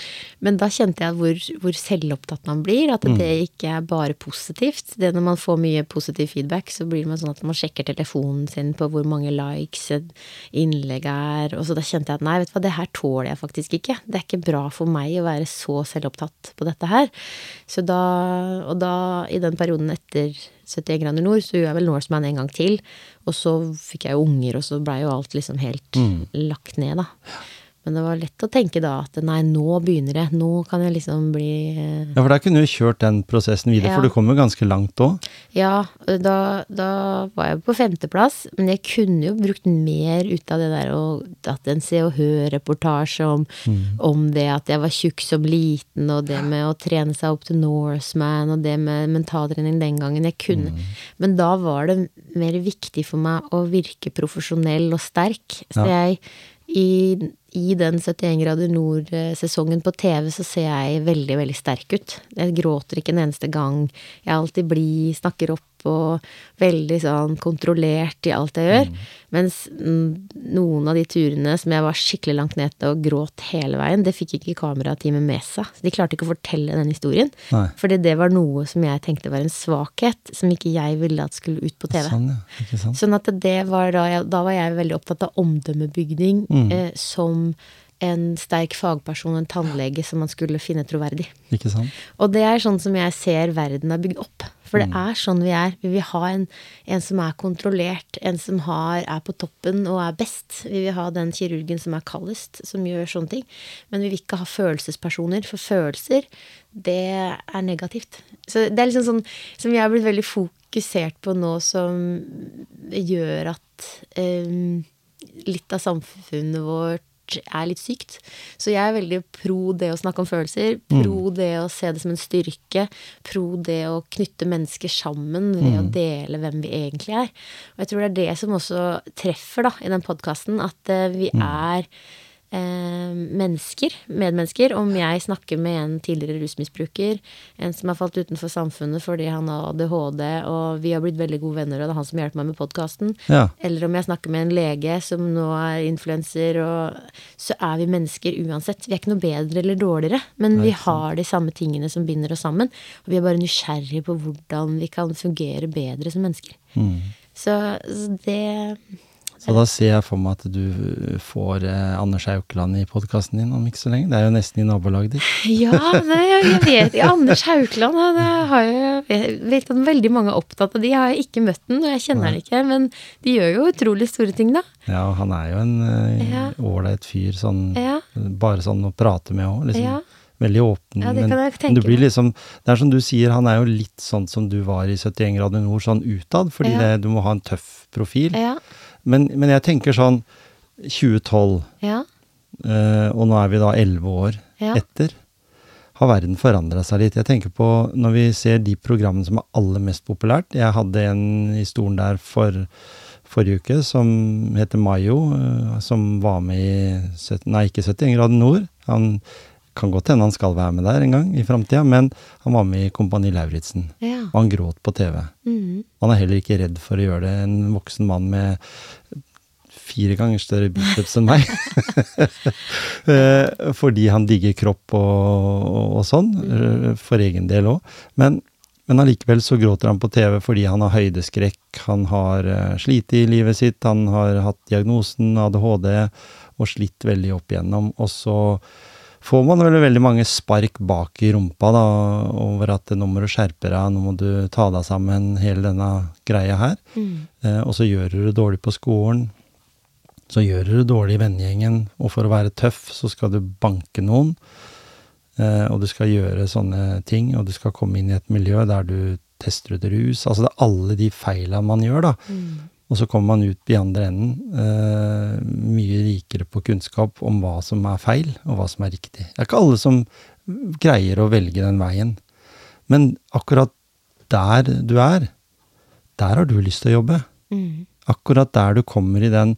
men da kjente jeg hvor, hvor selvopptatt man blir. At det ikke er bare positivt. Det Når man får mye positiv feedback, så blir man sånn at man sjekker telefonen sin på hvor mange likes et innlegg er. Og så da kjente jeg at nei, vet du hva, det her tåler jeg faktisk ikke. Det er ikke bra for meg å være så selvopptatt på dette her. Så da, og da, i den perioden etter 71 grader nord, så gjorde jeg vel Norseman en gang til. Og så fikk jeg jo unger, og så blei jo alt liksom helt lagt ned, da. Men det var lett å tenke da at nei, nå begynner det. Nå kan jeg liksom bli eh, Ja, for da kunne du kjørt den prosessen videre, Ja. for du kom jo ganske langt òg. Ja, da, da var jeg på femteplass, men jeg kunne jo brukt mer ut av det der og hatt en Se og Hør-reportasje om, om det at jeg var tjukk som liten, og det med å trene seg opp til Norseman, og det med mentaltrening den gangen. Jeg kunne. Men da var det mer viktig for meg å virke profesjonell og sterk. Så Ja. jeg i, i den 71 grader nord-sesongen på TV så ser jeg veldig, veldig sterk ut. Jeg gråter ikke en eneste gang. Jeg er alltid blid, snakker opp og veldig sånn kontrollert i alt jeg gjør. Mens mm, noen av de turene som jeg var skikkelig langt nede og gråt hele veien, det fikk ikke kamerateamet med seg. Så de klarte ikke å fortelle den historien. Nei. Fordi det var noe som jeg tenkte var en svakhet, som ikke jeg ville at skulle ut på TV. Sånn, ja. Sånn at det var da jeg, da var jeg veldig opptatt av omdømmebygning eh, som en sterk fagperson, en tannlege, som man skulle finne troverdig. Og det er sånn som jeg ser verden er bygd opp. For det er sånn vi er. Vi vil ha en, en som er kontrollert, en som har, er på toppen og er best. Vi vil ha den kirurgen som er kaldest, som gjør sånne ting. Men vi vil ikke ha følelsespersoner, for følelser, det er negativt. Så det er liksom sånn som jeg har blitt veldig fokusert på nå, som gjør at um, litt av samfunnet vårt er litt sykt. Så jeg er veldig pro det å snakke om følelser, pro det å se det som en styrke, pro det å knytte mennesker sammen ved å dele hvem vi egentlig er. Og jeg tror det er det som også treffer da, i den podkasten, at eh, vi er eh, mennesker, medmennesker. Om jeg snakker med en tidligere rusmisbruker, en som har falt utenfor samfunnet fordi han har ADHD, og vi har blitt veldig gode venner, og det er han som hjelper meg med podkasten. Ja. Eller om jeg snakker med en lege som nå er influenser, og så er vi mennesker uansett. Vi er ikke noe bedre eller dårligere, men vi har de samme tingene som binder oss sammen. Og vi er bare nysgjerrige på hvordan vi kan fungere bedre som mennesker. Så, så det Så da ser jeg for meg at du får eh, Anders Haukeland i podkasten din om ikke så lenge. Det er jo nesten i nabolaget ditt. Ja, nei, jeg vet ja, Anders Haukeland han, har jo, jeg vet at veldig mange er opptatt av de. Jeg har ikke møtt den, og jeg kjenner han ikke. Men de gjør jo utrolig store ting, da. Ja, han er jo en eh, Ja. fyr, sånn Ja. bare sånn å prate med òg, liksom. Ja. veldig åpen. Ja, det men tenke du blir liksom, det er som du sier, han er jo litt sånn som du var i 71 grader nord, sånn utad, fordi det, du må ha en tøff profil. Ja. Men, men jeg tenker sånn 2012, Ja. eh, og nå er vi da 11 år Ja. etter, har verden forandra seg litt. Jeg tenker på når vi ser de programmene som er aller mest populært. Jeg hadde en i stolen der for forrige uke som heter Mayo, eh, som var med i 70, Nei, ikke 71 grader nord. Han kan godt hende han skal være med der en gang i framtida, men han var med i Kompani Lauritzen. ja. Og han gråt på TV. Mm. Han er heller ikke redd for å gjøre det. En voksen mann med fire ganger større biceps enn meg. Eh, Fordi han digger kropp og, og, og sånn, mm. for egen del òg. Men, men allikevel så gråter han på TV fordi han har høydeskrekk, han har uh, slitt i livet sitt, han har hatt diagnosen ADHD og slitt veldig opp igjennom. Og så får man vel veldig mange spark bak i rumpa da, over at nå må du skjerpe deg, nå må du ta deg sammen, hele denne greia her. Mm. Eh, og så gjør du det dårlig på skolen. Så gjør du det dårlig i vennegjengen, og for å være tøff så skal du banke noen. Eh, og du skal gjøre sånne ting, og du skal komme inn i et miljø der du tester ut rus. Altså det er alle de feila man gjør, da. Mhm. Og så kommer man ut i andre enden eh, mye rikere på kunnskap om hva som er feil, og hva som er riktig. Det er ikke alle som greier å velge den veien. Men akkurat der du er, der har du lyst til å jobbe. Mm. Akkurat der du kommer i den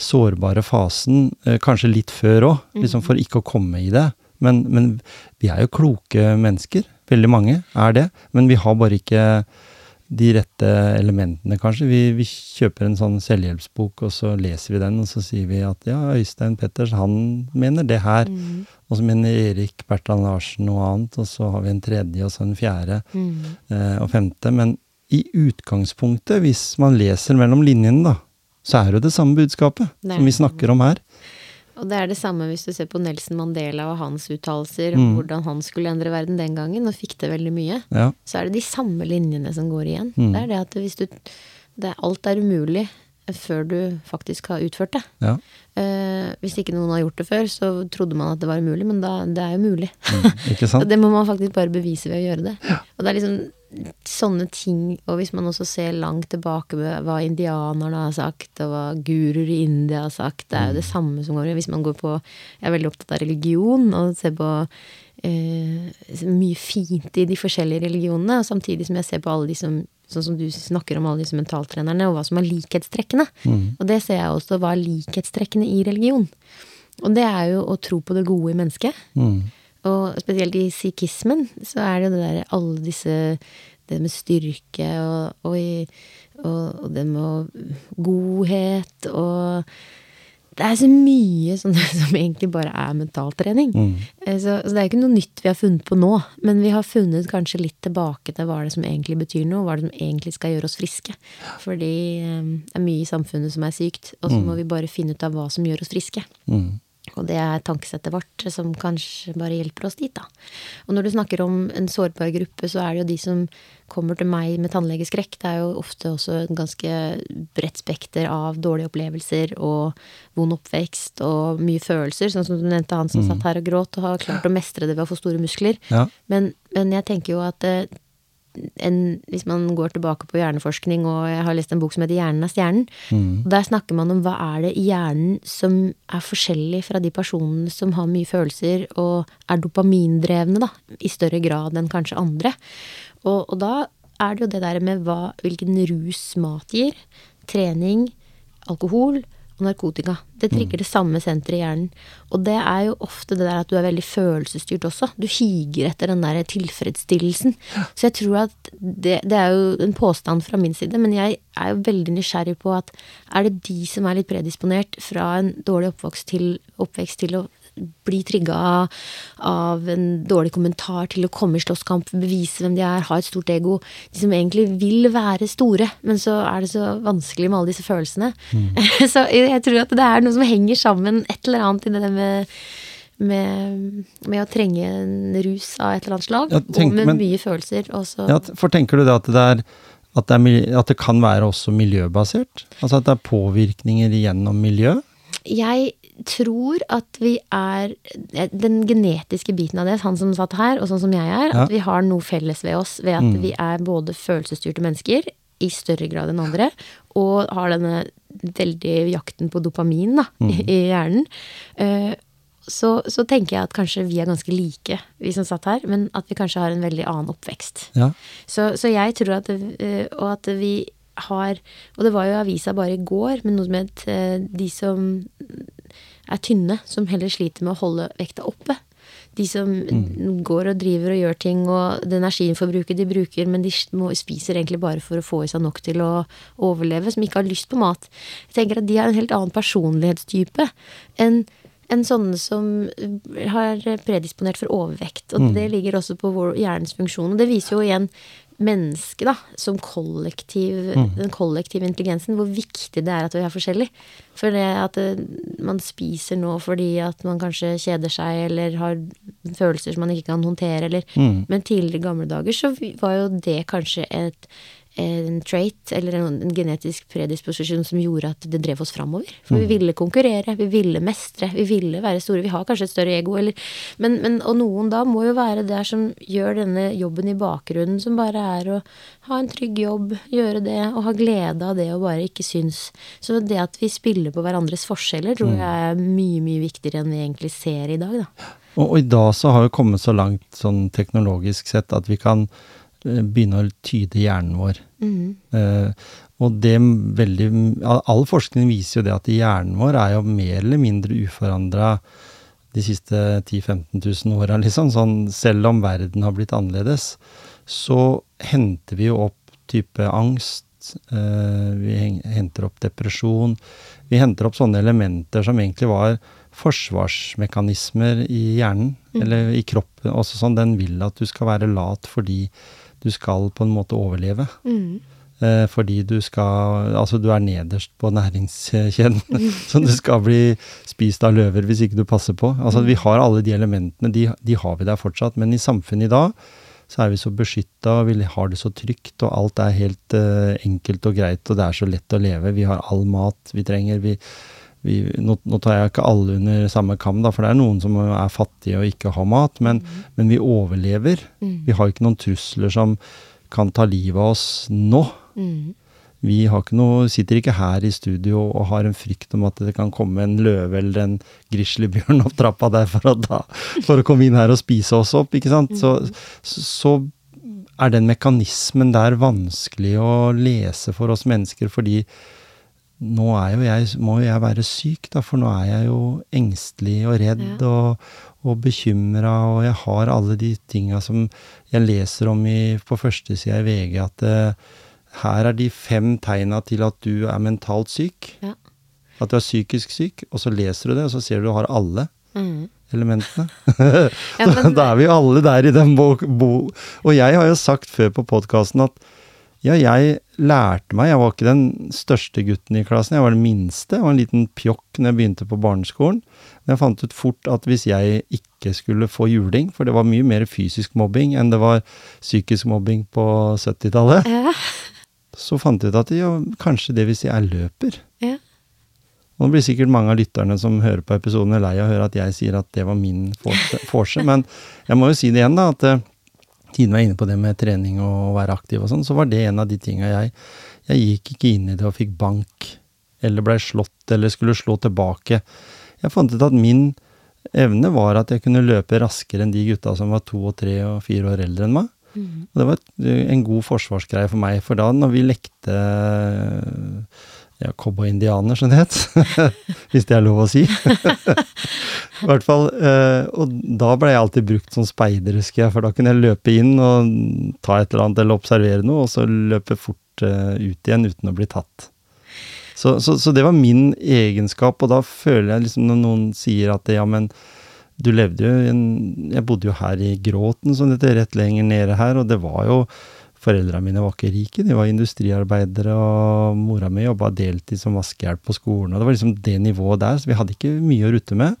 sårbare fasen, eh, kanskje litt før òg, liksom for ikke å komme i det. Men, men vi er jo kloke mennesker. Veldig mange er det. Men vi har bare ikke de rette elementene, kanskje. Vi, vi kjøper en sånn selvhjelpsbok, og så leser vi den, og så sier vi at ja, Øystein Petters, han mener det her. Mm. Og så mener Erik Bertrand Larsen noe annet, og så har vi en tredje, og så en fjerde mm. eh, og femte. Men i utgangspunktet, hvis man leser mellom linjene, da, så er det jo det samme budskapet er som vi snakker om her. Og det er det samme hvis du ser på Nelson Mandela og hans uttalelser Mm. hvordan han skulle endre verden den gangen, og fikk til veldig mye. Ja. Så er det de samme linjene som går igjen. Mm. Det er det at hvis du det, er- Alt er umulig før du faktisk har utført det. ja. Eh, hvis ikke noen har gjort det før, så trodde man at det var umulig, men da, det er jo mulig. Mm, ikke Og sant? det må man faktisk bare bevise ved å gjøre det. Og det er liksom sånne ting, og hvis man også ser langt tilbake med hva indianerne har sagt, og hva guruer i India har sagt, det er jo det samme som går Hvis man går på Jeg er veldig opptatt av religion, og ser på eh, mye fint i de forskjellige religionene, og samtidig som jeg ser på alle de som Sånn som du snakker om alle disse mentaltrenerne, og hva som er likhetstrekkene. Mm. Og det ser jeg også hva er likhetstrekkene i religion. Og det er jo å tro på det gode i mennesket. Mm. Og spesielt i sikhismen så er det jo det der alle disse Det med styrke og, og, og, og det med godhet og Det er så mye sånn som egentlig bare er mentaltrening. Mm. Eh, Så, så det er jo ikke noe nytt vi har funnet på nå, men vi har funnet kanskje litt tilbake til hva det som egentlig betyr noe, hva det som egentlig skal gjøre oss friske. Fordi um, det er mye i samfunnet som er sykt, og så må vi bare finne ut av hva som gjør oss friske. Mm. Og det er tankesettet vårt som kanskje bare hjelper oss dit, da. Og når du snakker om en sårbar gruppe, så er det jo de som kommer til meg med tannlegeskrekk. Det er jo ofte også en ganske bredt spekter av dårlige opplevelser og vond oppvekst og mye følelser. Sånn som du nevnte han som satt her og gråt og har klart å mestre det ved å få store muskler. Ja. Men, men jeg tenker jo at eh, en, hvis man går tilbake på hjerneforskning, og jeg har lest en bok som heter 'Hjernen er stjernen', Mm. og der snakker man om hva er det i hjernen som er forskjellig fra de personene som har mye følelser og er dopamindrevne, da, i større grad enn kanskje andre. Og, og da er det jo det der med hva, hvilken rus mat gir. Trening, alkohol og narkotika. Det trigger det samme senteret i hjernen. Og det er jo ofte det der at du er veldig følelsesstyrt også. Du higer etter den der tilfredsstillelsen. Så jeg tror at det, det er jo en påstand fra min side, men jeg er jo veldig nysgjerrig på at er det de som er litt predisponert fra en dårlig oppvokst til, oppvekst til å bli trigga av, en dårlig kommentar til å komme i slåsskamp, bevise hvem de er, ha et stort ego. De som egentlig vil være store, men så er det så vanskelig med alle disse følelsene. så jeg tror at det er noe som henger sammen, et eller annet i det med med, med å trenge en rus av et eller annet slag, Ja, tenk- og med men- mye følelser. Også. Ja, for tenker du det at det, er, at, det er, at det kan være også miljøbasert? Altså at det er påvirkninger gjennom miljø? Jeg tror at vi er Den genetiske biten av det, han som satt her, og sånn som jeg er, Ja. at vi har noe felles ved oss ved at vi er både følelsesstyrte mennesker i større grad enn andre, og har denne veldig jakten på dopamin da, i, i hjernen. Uh, så, så tenker jeg at kanskje vi er ganske like, vi som satt her, men at vi kanskje har en veldig annen oppvekst. Ja. Så, så jeg tror at, eh, og at vi har Og det var jo avisa bare i går, men noe som het eh, de som er tynne, som heller sliter med å holde vekta oppe. De som går og driver og gjør ting, og det energiforbruket de bruker, men de spiser egentlig bare for å få i seg nok til å overleve, som ikke har lyst på mat. Jeg tenker at de har en helt annen personlighetstype enn enn sånne som har predisponert for overvekt. Og det ligger også på vår hjernens funksjon. Og det viser jo igjen mennesket, da, som kollektiv, den kollektive intelligensen, hvor viktig det er at vi er forskjellige. For det at det, man spiser nå fordi at man kanskje kjeder seg, eller har følelser som man ikke kan håndtere, eller Men tidligere i gamle dager så var jo det kanskje et en trait, eller en, en genetisk predisposisjon som gjorde at det drev oss framover. For vi ville konkurrere, vi ville mestre, vi ville være store. Vi har kanskje et større ego, eller men, men, Og noen da må jo være der som gjør denne jobben i bakgrunnen, som bare er å ha en trygg jobb, gjøre det, og ha glede av det, og bare ikke synes. Så det at vi spiller på hverandres forskjeller, tror jeg er mye, mye viktigere enn vi egentlig ser i dag, da. Og, og i dag så har vi kommet så langt sånn teknologisk sett at vi kan begynne å tyde hjernen vår. Eh, og det veldig all- forskning viser jo det at hjernen vår er jo mer eller mindre uforandra de siste 10 000-15 000 åra, liksom. Sånn, selv om verden har blitt annerledes, så henter vi jo opp type angst. eh, vi henter opp depresjon. Vi henter opp sånne elementer som egentlig var forsvarsmekanismer i hjernen, eller i kroppen. Også sånn, den vil at du skal være lat fordi du skal på en måte overleve. Eh, fordi du skal Altså, du er nederst på næringskjeden. så du skal bli spist av løver hvis ikke du passer på. Altså, vi har alle de elementene, de, de har vi der fortsatt. Men i samfunnet i dag så er vi så beskytta, og vi har det så trygt, og alt er helt eh, enkelt og greit, og det er så lett å leve. Vi har all mat vi trenger. vi vi, nå, nå tar jeg ikke alle under samme kam, da, for det er noen som er fattige og ikke har mat, men, men vi overlever. Vi har ikke noen trusler som kan ta livet av oss nå. Vi har ikke noe, sitter ikke her i studio og har en frykt om at det kan komme en løve eller en grizzlybjørn opp trappa der for å, ta, for å komme inn her og spise oss opp. ikke sant? Så, så er den mekanismen der vanskelig å lese for oss mennesker, fordi nå er jo jeg, må jo jeg være syk, da, for nå er jeg jo engstelig og redd og, og bekymra, og jeg har alle de tinga som jeg leser om i, på førstesida i VG, at uh, her er de fem tegna til at du er mentalt syk. Ja. At du er psykisk syk, og så leser du det, og så ser du du har alle Mm. elementene. Ja, men- da er vi jo alle der i den bok, bo. Og jeg har jo sagt før på podkasten at ja, jeg lærte meg Jeg var ikke den største gutten i klassen, jeg var den minste. Jeg var en liten pjokk når jeg begynte på barneskolen. Men jeg fant ut fort at hvis jeg ikke skulle få juling, for det var mye mer fysisk mobbing enn det var psykisk mobbing på 70-tallet, Ja. så fant jeg ut at ja, kanskje det vil si jeg løper. Ja. Og nå blir sikkert mange av lytterne som hører på episoden lei av å høre at jeg sier at det var min forse, forse. men jeg må jo si det igjen, da, at tiden var inne på det med trening og å være aktiv og sånn, så var det en av de tinga jeg Jeg gikk ikke inn i det og fikk bank, eller blei slått, eller skulle slå tilbake. Jeg fant ut at min evne var at jeg kunne løpe raskere enn de gutta som var to og tre og fire år eldre enn meg. Og det var en god forsvarsgreie for meg, for da når vi lekte ja, cowboy-indianer, som det het, hvis det er lov å si. I hvert fall, eh, Og da ble jeg alltid brukt som speider, husker jeg, for da kunne jeg løpe inn og ta et eller annet eller observere noe, og så løpe fort eh, ut igjen uten å bli tatt. Så, så, så det var min egenskap, og da føler jeg liksom når noen sier at ja, men du levde jo en Jeg bodde jo her i Gråten, som sånn, dette, rett lenger nede her, og det var jo Foreldra mine var ikke rike, de var industriarbeidere, og mora mi jobba deltid som vaskehjelp på skolen, og det var liksom det nivået der, så vi hadde ikke mye å rutte med.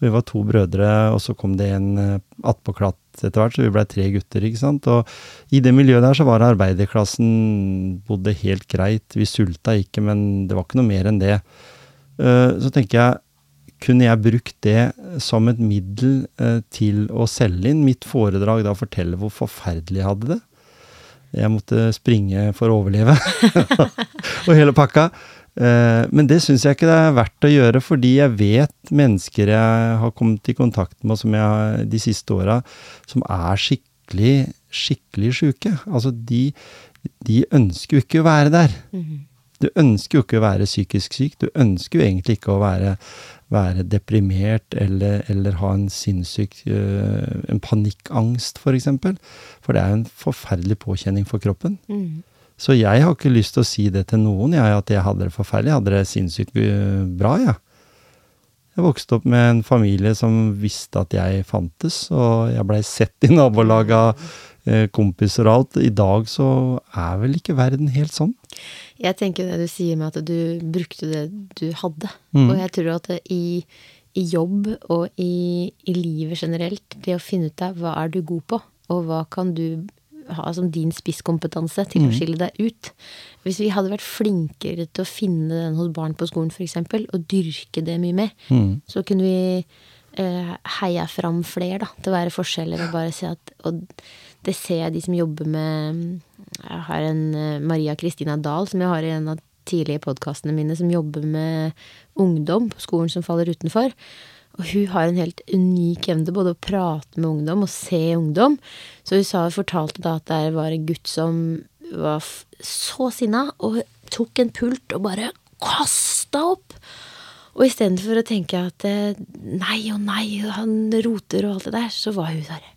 Vi var to brødre, og så kom det en eh, attpåklatt etter hvert, så vi blei tre gutter, ikke sant. Og i det miljøet der så var arbeiderklassen bodde helt greit. Vi sulta ikke, men det var ikke noe mer enn det. Eh, så tenker jeg kunne jeg brukt det som et middel eh, til å selge inn mitt foredrag, da fortelle hvor forferdelig jeg hadde det. Jeg måtte springe for å overleve, og hele pakka. Eh, men det syns jeg ikke det er verdt å gjøre, fordi jeg vet mennesker jeg har kommet i kontakt med som jeg, de siste åra, som er skikkelig, skikkelig sjuke. Altså, de, de ønsker jo ikke å være der. Du ønsker jo ikke å være psykisk syk. Du ønsker jo egentlig ikke å være, være deprimert eller, eller, ha en sinnssyk uh, En panikkangst, for eksempel. For det er en forferdelig påkjenning for kroppen. Mm. Så jeg har ikke lyst til å si det til noen, jeg, at jeg hadde det forferdelig. Jeg hadde det sinnssykt bra, jeg. Ja. Jeg vokste opp med en familie som visste at jeg fantes, og jeg blei sett i nabolaget av eh, kompiser og alt. I dag så er vel ikke verden helt sånn. Jeg tenker det du sier med at du brukte det du hadde. Mm. Og jeg tror at i, i jobb og i, i, livet generelt, det å finne ut av hva er du god på, og hva kan du ha som din spisskompetanse til å skille deg ut. Hvis vi hadde vært flinkere til å finne den hos barn på skolen f.eks., og dyrke det mye mer, mm. så kunne vi eh, heia fram flere da, til å være forskjeller og bare se at Og det ser jeg de som jobber med Jeg har en eh, Maria Kristina Dahl som jeg har i en av tidlige podkastene mine, som jobber med ungdom på skolen som faller utenfor. Og hun har en helt unik evne både å prate med ungdom og se ungdom. Så hun sa, fortalte da at det var en gutt som var så sinna og tok en pult og bare kasta opp. Og istedenfor å tenke at eh, nei og nei, han roter og alt det der, så var hun der.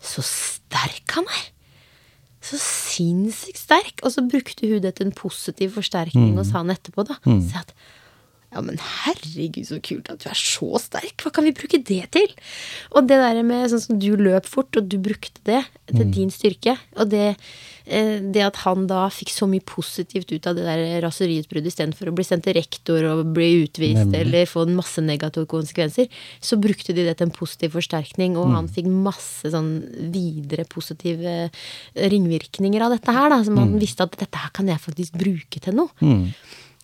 Så sterk han er! Så sinnssykt sterk! Og så brukte hun det til en positiv forsterkning Mm. og sa han etterpå, da. Så at ja, men herregud, så kult at du er så sterk. Hva kan vi bruke det til? Og det der med sånn som du løp fort, og du brukte det til Mm. din styrke. Og det, eh, det at han da fikk så mye positivt ut av det der raseriutbruddet istedenfor å bli sendt til rektor og bli utvist Nemlig. eller få en masse negative konsekvenser, så brukte de det til en positiv forsterkning, Mm. og han fikk masse sånn videre positive ringvirkninger av dette her, da. Som han visste at dette her kan jeg faktisk bruke til noe.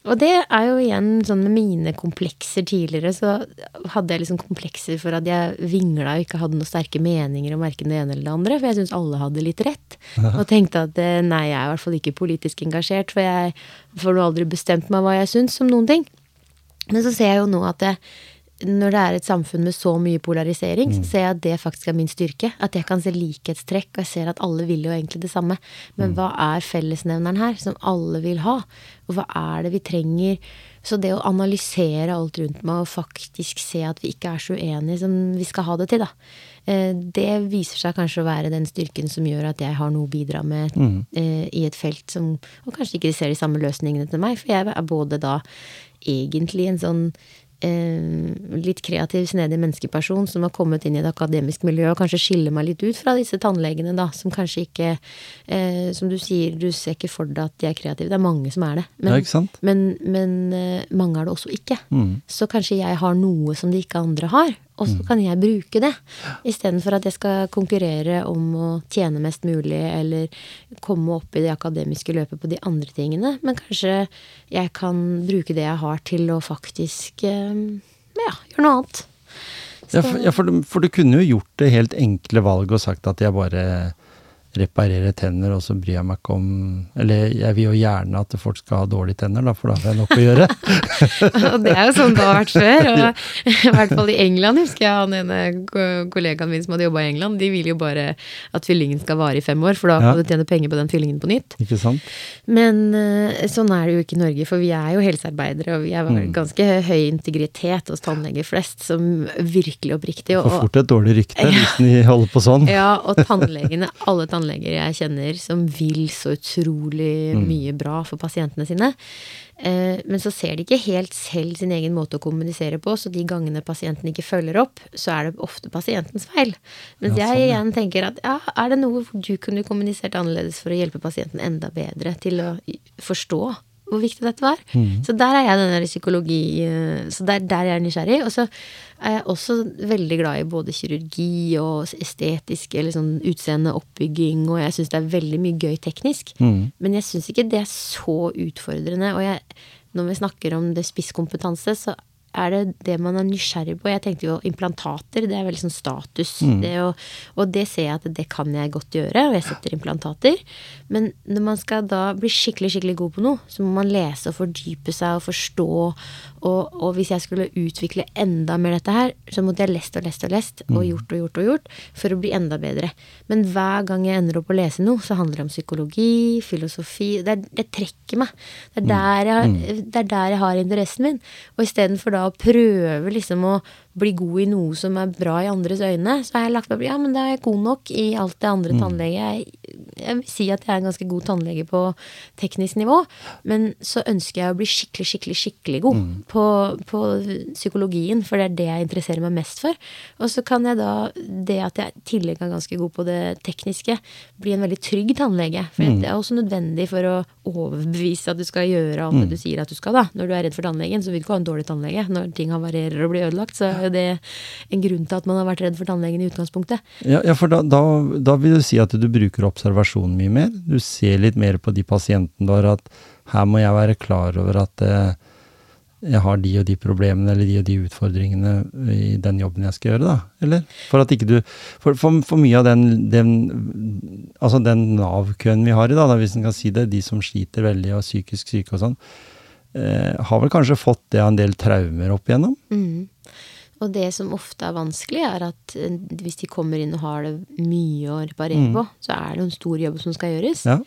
Og det er jo igjen sånn med mine komplekser tidligere, så hadde jeg liksom komplekser for at jeg vingla og ikke hadde noen sterke meninger om verken det ene eller det andre, for jeg syntes alle hadde litt rett. Og tenkte at eh, nei, jeg er i hvert fall ikke politisk engasjert, for jeg får aldri bestemt meg hva jeg syns om noen ting. Men så ser jeg jo nå at det, når det er et samfunn med så mye polarisering, så ser jeg at det faktisk er min styrke. At jeg kan se likhetstrekk, og jeg ser at alle vil jo egentlig det samme. Men hva er fellesnevneren her, som alle vil ha? Og hva er det vi trenger? Så det å analysere alt rundt meg og faktisk se at vi ikke er så uenige som vi skal ha det til, da. eh, Det viser seg kanskje å være den styrken som gjør at jeg har noe å bidra med mm. i et felt som Og kanskje ikke ser de samme løsningene til meg, for jeg er både da egentlig en sånn eh, litt kreativ, snedig menneskeperson som har kommet inn i et akademisk miljø og kanskje skiller meg litt ut fra disse tannlegene, da, som kanskje ikke eh, Som du sier, du ser ikke for deg at de er kreative. Det er mange som er det. Men, Ja, men, men eh, mange er det også ikke. Mm. Så kanskje jeg har noe som de ikke andre har, og så kan jeg bruke det. Istedenfor at jeg skal konkurrere om å tjene mest mulig, eller komme opp i det akademiske løpet på de andre tingene. Men kanskje jeg kan bruke det jeg har, til å faktisk eh, ja, gjøre noe annet. Ja, for, ja for, du- for du kunne jo gjort det helt enkle valget og sagt at jeg bare reparerer tenner, og så bryr jeg meg ikke om Eller jeg vil jo gjerne at folk skal ha dårlige tenner, da, for da har jeg nok å gjøre. Og det er jo sånn det har vært før. Og i hvert fall i England husker jeg han ene kollegaen min som hadde jobba i England. De vil jo bare at fyllingen skal vare i fem år, for da Ja. kan du tjene penger på den fyllingen på nytt. Ikke sant? Men eh, sånn er det jo ikke i Norge, for vi er jo helsearbeidere, og vi har Mm. ganske høy integritet hos tannleger flest, som virkelig oppriktig. Får Og, fort et dårlig rykte hvis de holder på sånn. ja, og tannlegene, alle tannleger jeg kjenner som vil så utrolig Mm. mye bra for pasientene sine. Eh, men så ser de ikke helt selv sin egen måte å kommunisere på, så de gangene pasienten ikke følger opp, så er det ofte pasientens feil. Mens Ja, sånn, jeg igjen tenker at ja, er det noe du kunne kommunisert annerledes for å hjelpe pasienten enda bedre til å forstå hvor viktig dette var. Så der er jeg den der psykologi eh, Så der, der er jeg nysgjerrig. Og så er jeg også veldig glad i både kirurgi og estetisk eller sånn utseende, oppbygging, og jeg syns det er veldig mye gøy teknisk. Men jeg syns ikke det er så utfordrende. Og jeg, når vi snakker om det spisskompetanse, så er det det man er nysgjerrig på. Jeg tenkte jo implantater, det er veldig sånn status. Det å, og det ser jeg at det kan jeg godt gjøre, og jeg setter implantater. Men når man skal da bli skikkelig, skikkelig god på noe, så må man lese og fordype seg og forstå. Og, og hvis jeg skulle utvikle enda mer dette her, så måtte jeg lest og lest og lest, og gjort og gjort og gjort, for å bli enda bedre. Men hver gang jeg ender opp å lese noe, så handler det om psykologi, filosofi Det, er, det trekker meg. Det er, der jeg, det er der jeg har interessen min. Og istedenfor da å prøve liksom å bli god i noe som er bra i andres øyne, så har jeg lagt meg på ja, men da er jeg god nok i alt det andre tannlege. Jeg, jeg vil si at jeg er en ganske god tannlege på teknisk nivå, men så ønsker jeg å bli skikkelig, skikkelig, skikkelig god på, på psykologien, for det er det jeg interesserer meg mest for. Og så kan jeg da, det at jeg i tillegg er ganske god på det tekniske, bli en veldig trygg tannlege. For det er også nødvendig for å overbevise at du skal gjøre alt det du sier at du skal, da. Når du er redd for tannlegen, så vil du ikke ha en dårlig tannlege. Når ting havarerer og blir ødelagt, så jo det en grunn til at man har vært redd for tannlegen i utgangspunktet. Ja, ja for da, da, da vil du si at du bruker observasjon mye mer. Du ser litt mer på de pasientene du har, at her må jeg være klar over at eh, jeg har de og de problemene eller de og de utfordringene i den jobben jeg skal gjøre, da? Eller? For at ikke du For, for, for mye av den, den altså den Nav-køen vi har i dag, da, hvis en kan si det, de som sliter veldig og er psykisk syke og sånn, eh, har vel kanskje fått det av en del traumer opp igjennom? Mm. Og det som ofte er vanskelig, er at eh, hvis de kommer inn og har det mye å reparere på, så er det en stor jobb som skal gjøres. Ja.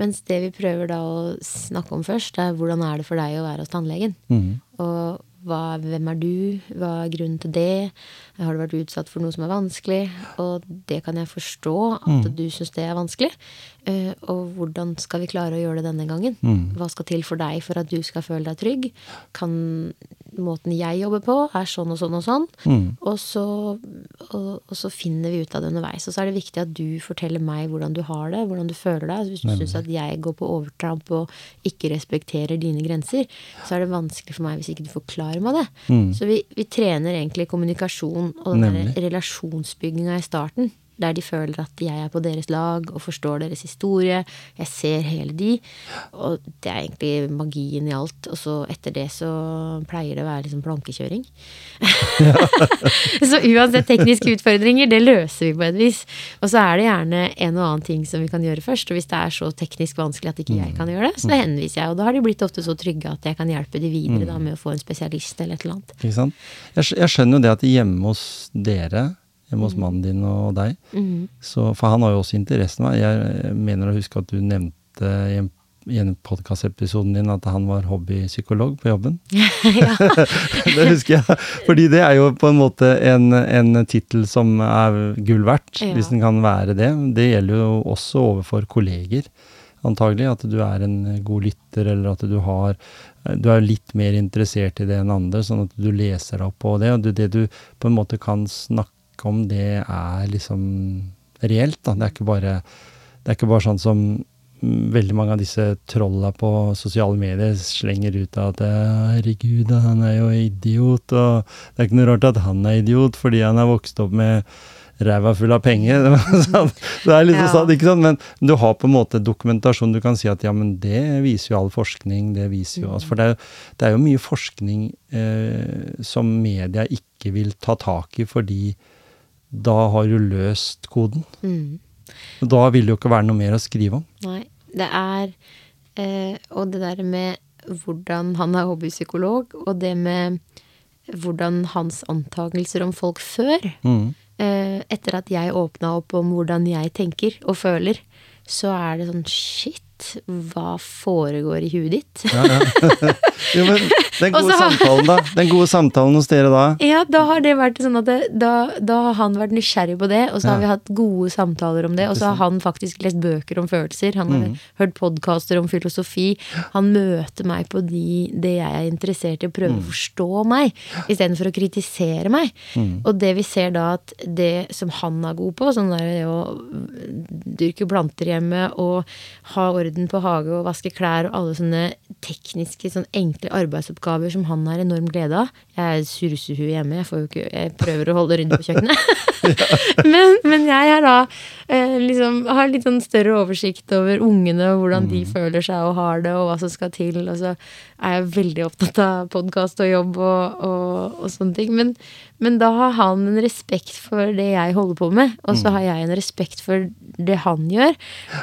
Mens det vi prøver da å snakke om først, er hvordan er det for deg å være hos tannlegen? Mm. Og hva, hvem er du? Hva er grunnen til det? Har du vært utsatt for noe som er vanskelig? Og det kan jeg forstå, at du syns det er vanskelig. Eh, og hvordan skal vi klare å gjøre det denne gangen? Hva skal til for deg for at du skal føle deg trygg? Kan måten jeg jobber på, er sånn og sånn og sånn. Og, så, og, og så finner vi ut av det underveis. Og så er det viktig at du forteller meg hvordan du har det, hvordan du føler deg. Altså, hvis du syns at jeg går på overtramp og ikke respekterer dine grenser, så er det vanskelig for meg hvis ikke du forklarer meg det. Så vi, vi trener egentlig kommunikasjon og den relasjonsbygginga i starten. Der de føler at jeg er på deres lag og forstår deres historie. Jeg ser hele de. Og det er egentlig magien i alt. Og så etter det så pleier det å være liksom plankekjøring. så uansett tekniske utfordringer, det løser vi på et vis. Og så er det gjerne en og annen ting som vi kan gjøre først. Og hvis det er så teknisk vanskelig at ikke jeg kan gjøre det, så henviser jeg. Og da har de blitt ofte så trygge at jeg kan hjelpe de videre da med å få en spesialist eller et eller annet. Jeg skjønner jo det at hjemme hos dere, hjemme hos mannen din og deg, så, for han har jo også interessen av Jeg mener å huske at du nevnte i en, i en podkastepisoden din at han var hobbypsykolog på jobben. det husker jeg. Fordi det er jo på en måte en, en tittel som er gull verdt, Ja. hvis den kan være det. Det gjelder jo også overfor kolleger, antagelig. At du er en god lytter, eller at du har du er litt mer interessert i det enn andre, sånn at du leser deg opp på det. Og det du på en måte kan snakke om, det er liksom reelt. Da. Det, er ikke bare, det er ikke bare sånn som veldig mange av disse trolla på sosiale medier slenger ut av at herregud, han er jo idiot, og det er ikke noe rart at han er idiot fordi han er vokst opp med ræva full av penger. Sånn, det er litt Ja. sånn, ikke sant? Men du har på en måte dokumentasjon. Du kan si at ja, men det viser jo all forskning. det viser jo, altså, For det er, det er jo mye forskning eh, som media ikke vil ta tak i, fordi da har du løst koden. Mm. Da vil det jo ikke være noe mer å skrive om. Nei. Det er eh, Og det der med hvordan han er hobbypsykolog, og det med hvordan hans antakelser om folk før Mm. eh, Etter at jeg åpna opp om hvordan jeg tenker og føler, så er det sånn shit, hva foregår i huet ditt? Ja, ja. jo, men den gode har- samtalen, da. Den gode samtalen hos dere da. Ja, da har det vært sånn at det, da, da har han vært nysgjerrig på det, og så har vi hatt gode samtaler om det, og så har han faktisk lest bøker om følelser, han har hørt podkaster om filosofi. Han møter meg på de, det jeg er interessert i, og prøver å forstå meg, istedenfor å kritisere meg. Og det vi ser da at det som han er god på, sånn der det å dyrke planter hjemme og ha orden orden på hage og vaske klær og alle sånne tekniske, sånn enkle arbeidsoppgaver som han har enorm glede av. Jeg er surressehue hjemme, jeg, får jo ikke, jeg prøver å holde rundt på kjøkkenet. men, men, jeg da eh, liksom, har litt sånn større oversikt over ungene og hvordan de mm. føler seg og har det, og hva som skal til. Og så er jeg veldig opptatt av podkast og jobb og, og, og sånne ting. Men, men da har han en respekt for det jeg holder på med, og så mm. har jeg en respekt for det han gjør.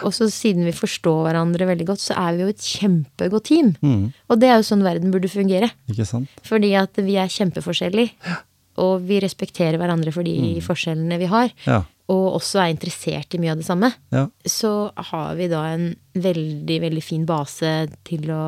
Og så siden vi forstår hverandre veldig godt, så er vi jo et kjempegodt team. Mm. Og det er jo sånn verden burde fungere. Ikke sant? Fordi at vi er kjempeforskjellige. Og vi respekterer hverandre for de mm. forskjellene vi har. Ja. Og også er interessert i mye av det samme. Ja. Så har vi da en veldig, veldig fin base til å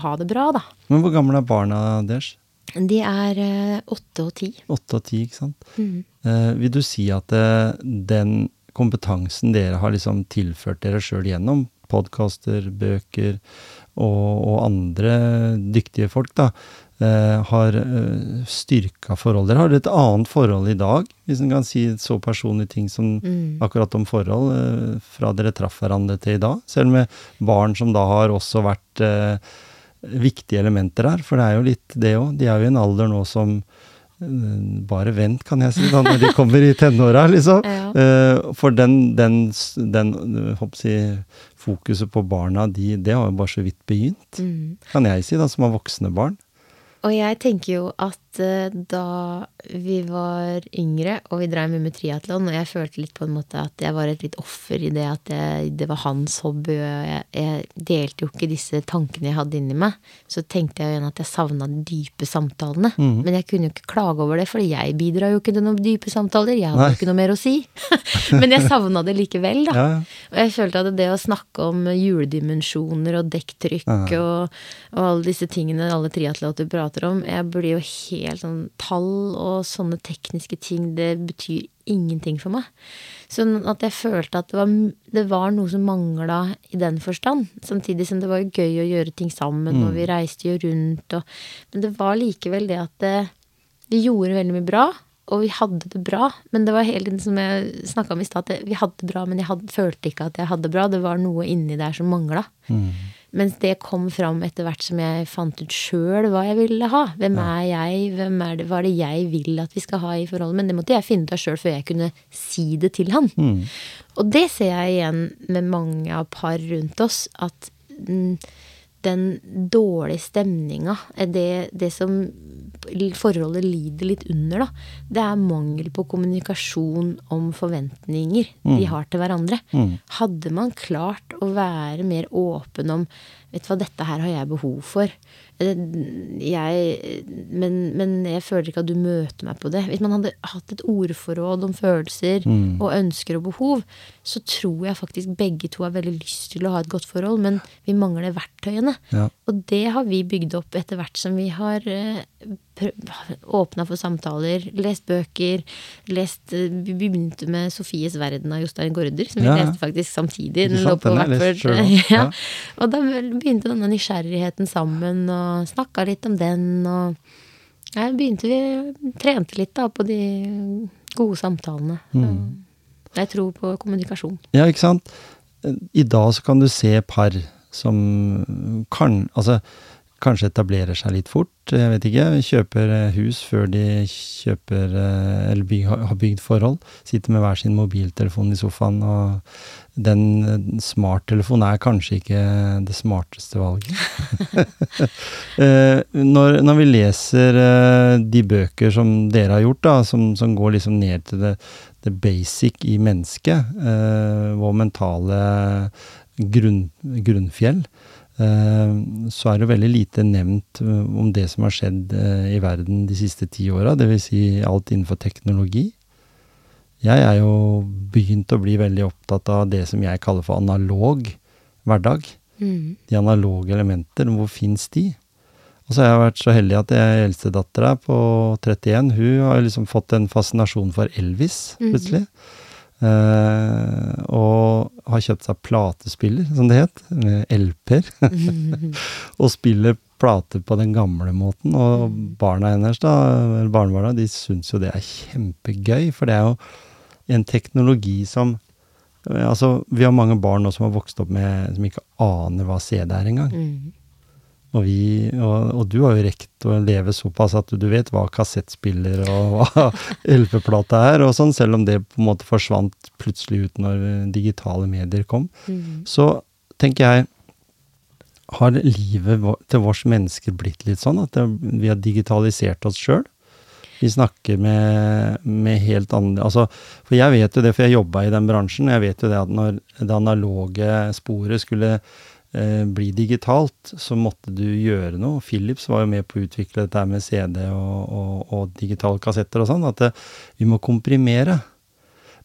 ha det bra, da. Men hvor gamle er barna deres? De er eh, åtte og ti. Åtte og ti, ikke sant. Mm. Eh, vil du si at eh, den kompetansen dere har liksom tilført dere sjøl gjennom podkaster, bøker og, og, andre dyktige folk, da, eh, har eh, styrka forhold. Dere har et annet forhold i dag, hvis en kan si så personlige ting som mm. akkurat om forhold, eh, fra dere traff hverandre til i dag. Selv med barn som da har også vært viktige elementer her. For det er jo litt det òg. De er jo i en alder nå som eh, bare vent, kan jeg si, da, når de kommer i tenåra, liksom. Ja. Uh, for den, den, den jeg, fokuset på barna, de, det har jo bare så vidt begynt. Mm. Kan jeg si, da, som har voksne barn. Og jeg tenker jo at da vi var yngre og vi drev mye med triatlon, og jeg følte litt på en måte at jeg var et litt offer i det at jeg, det var hans hobby, og jeg, jeg, delte jo ikke disse tankene jeg hadde inni meg, så tenkte jeg jo igjen at jeg savna de dype samtalene. Mm. Men jeg kunne jo ikke klage over det, for jeg bidrar jo ikke til noen dype samtaler. Jeg hadde jo ikke noe mer å si. Men jeg savna det likevel, da. Ja, ja. Og jeg følte at det å snakke om hjuldimensjoner og dekktrykk ja. og, og, alle disse tingene alle triatleter prater om, jeg blir jo helt sånn tall og sånne tekniske ting, det betyr ingenting for meg. Sånn at jeg følte at det var, det var noe som mangla i den forstand. Samtidig som det var gøy å gjøre ting sammen, mm. og vi reiste jo rundt og Men det var likevel det at det, vi gjorde veldig mye bra. Og vi hadde det bra, men det var hele tiden som jeg snakka om i stad, vi hadde det bra, men jeg hadde, følte ikke at jeg hadde det bra. Det var noe inni der som mangla. Mm. Mens det kom fram etter hvert som jeg fant ut sjøl hva jeg ville ha. Hvem ja. er jeg? Hvem er det, hva er det jeg vil at vi skal ha i forholdet? Men det måtte jeg finne ut av sjøl før jeg kunne si det til han. Mm. Og det ser jeg igjen med mange av par rundt oss. At den dårlige stemninga, det, det som forholdet lider litt under, da, det er mangel på kommunikasjon om forventninger mm. de har til hverandre. Mm. Hadde man klart å være mer åpen om Vet du hva, dette her har jeg behov for. Eh, jeg, men, men, jeg føler ikke at du møter meg på det. Hvis man hadde hatt et ordforråd om følelser mm. og ønsker og behov, så tror jeg faktisk begge to har veldig lyst til å ha et godt forhold, men vi mangler verktøyene. Ja. Og det har vi bygd opp etter hvert som vi har eh, åpna for samtaler, lest bøker, lest eh, Vi begynte med 'Sofies verden' av Jostein Gaarder, som vi ja. leste faktisk samtidig. Den lå på Wattford. Ja. Og da begynte denne nysgjerrigheten sammen, og snakka litt om den, og ja, begynte vi Trente litt da på de gode samtalene. Mm. Jeg tror på kommunikasjon. Ja, ikke sant. I dag så kan du se par som kan Altså kanskje etablerer seg litt fort. Jeg vet ikke. Kjøper eh, hus før de kjøper eh, Eller byg, har bygd forhold. Sitter med hver sin mobiltelefon i sofaen. Og den eh, smarttelefonen er kanskje ikke det smarteste valget. når, når, vi leser de bøker som dere har gjort, da, som, som går liksom ned til det, det basic i mennesket, vår mentale grunn, grunnfjell, Eh, så er det veldig lite nevnt eh, om det som har skjedd eh, i verden de siste ti åra, dvs. Si alt innenfor teknologi. Jeg er jo begynt å bli veldig opptatt av det som jeg kaller for analog hverdag. Mm. De analoge elementer, hvor fins de? Og så har jeg vært så heldig at jeg eldstedattera på 31, hun har liksom fått en fascinasjon for Elvis, mm. plutselig. Mm. Uh, og har kjøpt seg platespiller, som det het, med LP-er. og spiller plater på den gamle måten. Og mm. barna hennes, da, eller barnebarna, de syns jo det er kjempegøy, for det er jo en teknologi som Eh, Altså, vi har mange barn nå som har vokst opp med Som ikke aner hva CD er engang. Mm. Og, vi, og, og du har jo rekt å leve såpass at du vet hva kassettspiller og hva LP-plate er, og sånn, selv om det på en måte forsvant plutselig ut når digitale medier kom. Mm. Så tenker jeg, har livet til vårs mennesker blitt litt sånn at vi har digitalisert oss sjøl? Vi snakker med, med helt andre altså, For jeg vet jo det, for jeg jobba i den bransjen. Jeg vet jo det at når det analoge sporet skulle eh, bli digitalt, så måtte du gjøre noe. Philips var jo med på å utvikle dette med CD og, og, og digitale kassetter og sånn, at det, vi må komprimere.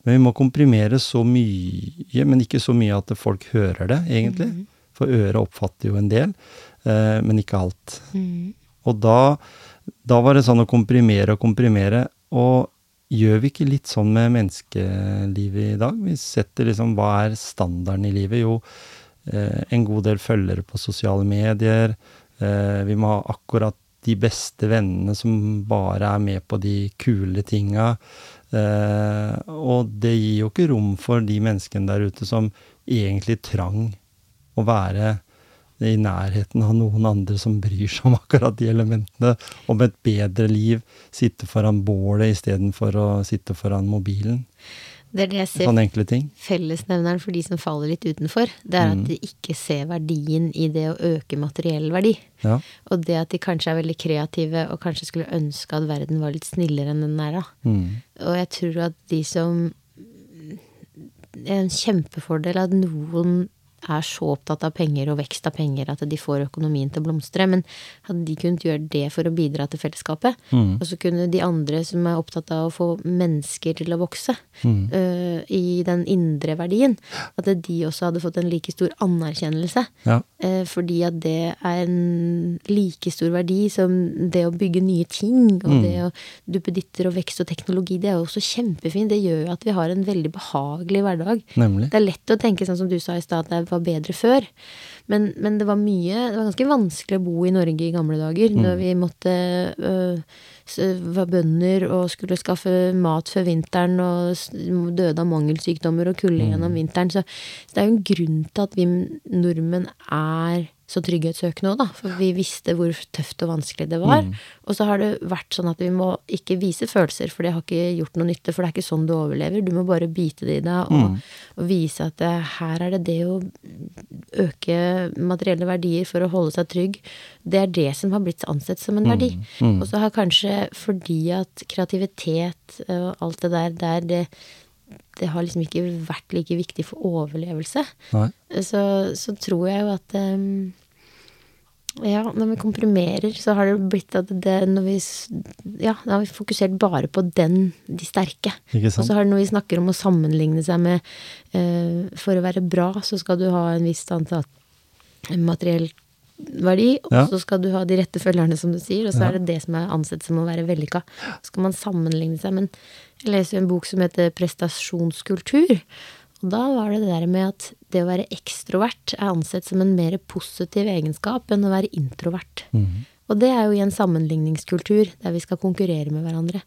Men vi må komprimere så mye, men ikke så mye at folk hører det, egentlig. For øret oppfatter jo en del, eh, men ikke alt. Mm. Og da, da var det sånn å komprimere og komprimere. Og gjør vi ikke litt sånn med menneskelivet i dag? Vi setter liksom Hva er standarden i livet? Jo, eh, en god del følgere på sosiale medier. Eh, vi må ha akkurat de beste vennene som bare er med på de kule tinga. Eh, og det gir jo ikke rom for de menneskene der ute som egentlig trang å være i nærheten av noen andre som bryr seg om akkurat de elementene. Om et bedre liv. Sitte foran bålet istedenfor å sitte foran mobilen. Det er det jeg ser sånn fellesnevneren for de som faller litt utenfor. Det er Mm. at de ikke ser verdien i det å øke materiell verdi. Ja. Og det at de kanskje er veldig kreative og kanskje skulle ønske at verden var litt snillere enn den er. da. Mm. Og jeg tror at de som Det er en kjempefordel at noen er så opptatt av penger og vekst av penger at de får økonomien til å blomstre. Men hadde de kunnet gjøre det for å bidra til fellesskapet, Mm. og så kunne de andre som er opptatt av å få mennesker til å vokse Mm. uh, i den indre verdien, at de også hadde fått en like stor anerkjennelse. Ja. Uh, fordi at det er en like stor verdi som det å bygge nye ting. Og Mm. det å duppeditter og vekst og teknologi, det er jo også kjempefint. Det gjør jo at vi har en veldig behagelig hverdag. Nemlig. Det er lett å tenke sånn som du sa i stad, at det var bedre før. Men, men det var mye Det var ganske vanskelig å bo i Norge i gamle dager. Når vi måtte øh, var bønder og skulle skaffe mat før vinteren og døde av mangelsykdommer og kulde gjennom vinteren. Så, så det er jo en grunn til at vi nordmenn er så trygghetssøkende òg, da. For vi visste hvor tøft og vanskelig det var. Og så har det vært sånn at vi må ikke vise følelser, for det har ikke gjort noe nytte. For det er ikke sånn du overlever. Du må bare bite det i deg og, og vise at det, her er det det å øke materielle verdier for å holde seg trygg. Det er det som har blitt ansett som en verdi. Og så har kanskje fordi at kreativitet og alt det der, der det, det har liksom ikke vært like viktig for overlevelse. Så, så tror jeg jo at um, ja, når vi komprimerer, så har det blitt at det når vi Ja, da har vi fokusert bare på den, de sterke. Og så har det når vi snakker om å sammenligne seg med uh, For å være bra, så skal du ha en viss antall materiell verdi, og Ja. så skal du ha de rette følgerne, som du sier, og så Ja. er det det som er ansett som å være vellykka. Så skal man sammenligne seg. Men jeg leser en bok som heter Prestasjonskultur. Og da var det det der med at det å være ekstrovert er ansett som en mer positiv egenskap enn å være introvert. Mhm. Og det er jo i en sammenligningskultur der vi skal konkurrere med hverandre.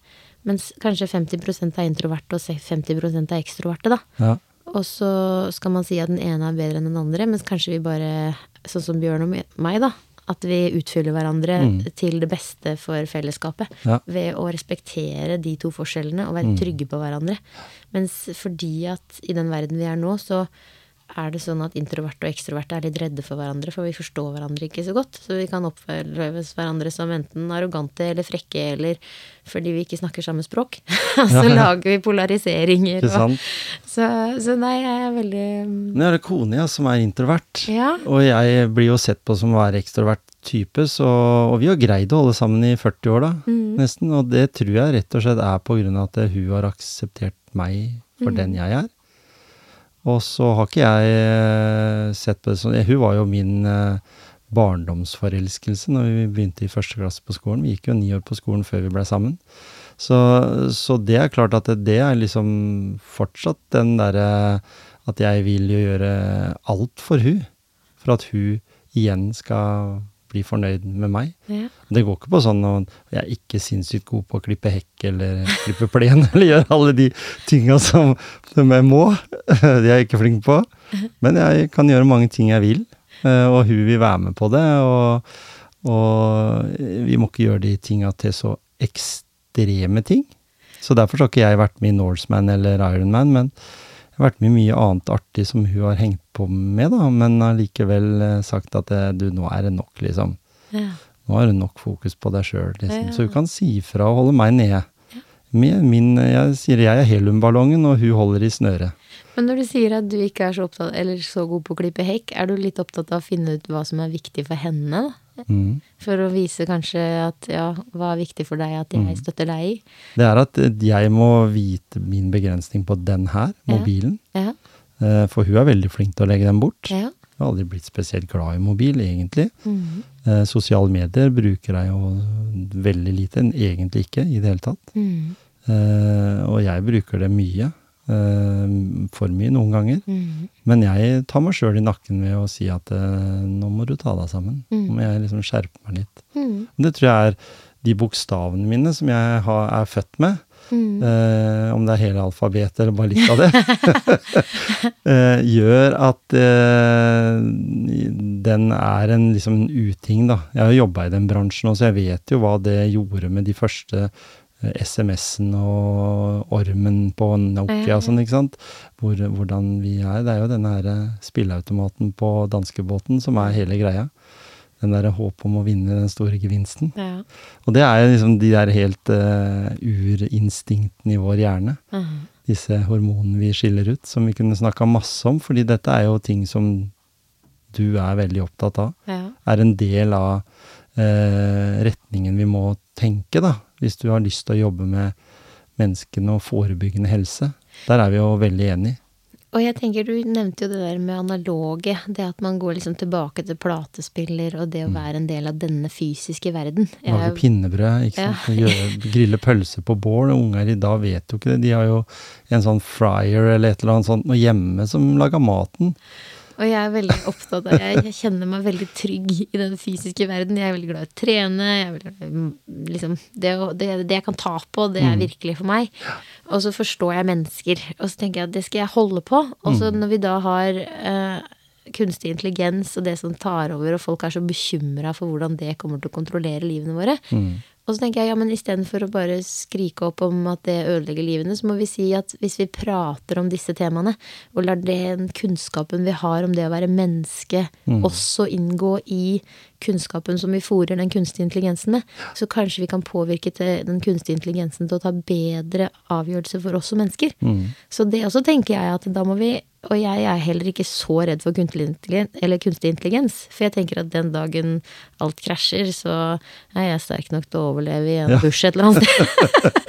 Mens kanskje 50% er introverte og 50 er ekstroverte, da. Ja. Og så skal man si at den ene er bedre enn den andre, mens kanskje vi bare, sånn som Bjørn og meg, da, at vi utfyller hverandre til det beste for fellesskapet. Ja. Ved å respektere de to forskjellene og være trygge på hverandre. Mens fordi at i den verden vi er nå, så er det sånn at introverte og ekstroverte er litt redde for hverandre, for vi forstår hverandre ikke så godt. Så vi kan oppleves hverandre som enten arrogante eller frekke, eller fordi vi ikke snakker samme språk. så lager vi polariseringer. Og, så, så nei, jeg er veldig Nå er det kone ja, som er introvert. Ja. Og jeg blir jo sett på som å være ekstrovert type, så, og vi har greid å holde sammen i 40 år, da, Mm. nesten. Og det tror jeg rett og slett er på grunn av at hun har akseptert meg for Mm. den jeg er. Og så har ikke jeg eh, sett på det sånn Hun var jo min eh, barndomsforelskelse når vi begynte i første klasse på skolen. Vi gikk jo ni år på skolen før vi blei sammen. Så, så det er klart at det, det er liksom fortsatt den derre at jeg vil jo gjøre alt for hun, for at hun igjen skal bli fornøyd med meg. Ja. Det går ikke på sånn at jeg er ikke sinnssykt god på å klippe hekk eller klippe plen eller gjøre alle de tinga som, som jeg må. Det er jeg ikke flink på. Men jeg kan gjøre mange ting jeg vil, eh, og hun vil være med på det. Og, og vi må ikke gjøre de tinga til så ekstreme ting. Så derfor så har ikke jeg vært med i Norseman eller Ironman, men vært med mye annet artig som hun har hengt på med, da. Men allikevel eh, sagt at eh, du, nå er det nok, liksom. Ja. Nå har du nok fokus på deg sjøl, liksom. Ja. Så hun kan si fra og holde meg nede. Med min, jeg sier jeg er heliumballongen, og hun holder i snøret. Men når du sier at du ikke er så opptatt, eller så god på å klippe hekk, er du litt opptatt av å finne ut hva som er viktig for henne? da? Mm. For å vise kanskje at ja, hva er viktig for deg at Mm. jeg støtter deg i? Det er at eh, jeg må vite min begrensning på den her, mobilen. Ja. Ja. For hun er veldig flink til å legge den bort. Ja. Jeg har aldri blitt spesielt glad i mobil, egentlig. Mm. Eh, Sosiale medier bruker jeg jo veldig lite, egentlig ikke i det hele tatt. Mm. Eh, Og jeg bruker det mye. Eh, For mye noen ganger. Mm. Men jeg tar meg sjøl i nakken ved å si at eh, nå må du ta deg sammen. Nå må jeg liksom skjerpe meg litt. Mm. Det tror jeg er de bokstavene mine som jeg har, er født med. Mhm. eh, om det er hele alfabetet eller bare litt av det, eh, gjør at eh, den er en liksom uting, da. Jeg har jo jobba i den bransjen så jeg vet jo hva det gjorde med de første SMS-en og ormen på Nokia og sånn, ikke sant. Hvor, hvordan vi er. Det er jo denne her spilleautomaten på danskebåten som er hele greia. Den derre håp om å vinne den store gevinsten. Ja. Og det er liksom de der helt uh, urinstinktene i vår hjerne. Mhm. Disse hormonene vi skiller ut, som vi kunne snakka masse om. fordi dette er jo ting som du er veldig opptatt av. Ja. Er en del av uh, retningen vi må tenke, da. Hvis du har lyst til å jobbe med menneskene og forebyggende helse. Der er vi jo veldig enige. Og jeg tenker, du nevnte jo det der med analoge. Det at man går liksom tilbake til platespiller, og det å være en del av denne fysiske verden. Jeg Lage pinnebrød, ikke sant. Gjøre, grille pølser på bål. Unger i dag vet jo ikke det. De har jo en sånn fryer eller et eller annet sånt noe hjemme som lager maten. Og jeg er veldig opptatt av jeg, jeg kjenner meg veldig trygg i den fysiske verden. Jeg er veldig glad i å trene. I, liksom, det, det, det jeg kan ta på, det er virkelig for meg. Og så forstår jeg mennesker. Og så tenker jeg at det skal jeg holde på. Og så når vi da har eh, kunstig intelligens og det som tar over, og folk er så bekymra for hvordan det kommer til å kontrollere livene våre. Og så tenker jeg ja, men istedenfor å bare skrike opp om at det ødelegger livene, så må vi si at hvis vi prater om disse temaene, og lar den kunnskapen vi har om det å være menneske, også inngå i kunnskapen som vi fòrer den kunstige intelligensen med, så kanskje vi kan påvirke den kunstige intelligensen til å ta bedre avgjørelser for oss som mennesker. Så det også tenker jeg at da må vi og jeg er heller ikke så redd for kunstig intelligens, eller kunstig intelligens. For jeg tenker at den dagen alt krasjer, så er jeg sterk nok til å overleve i en Ja. bush et eller annet sted.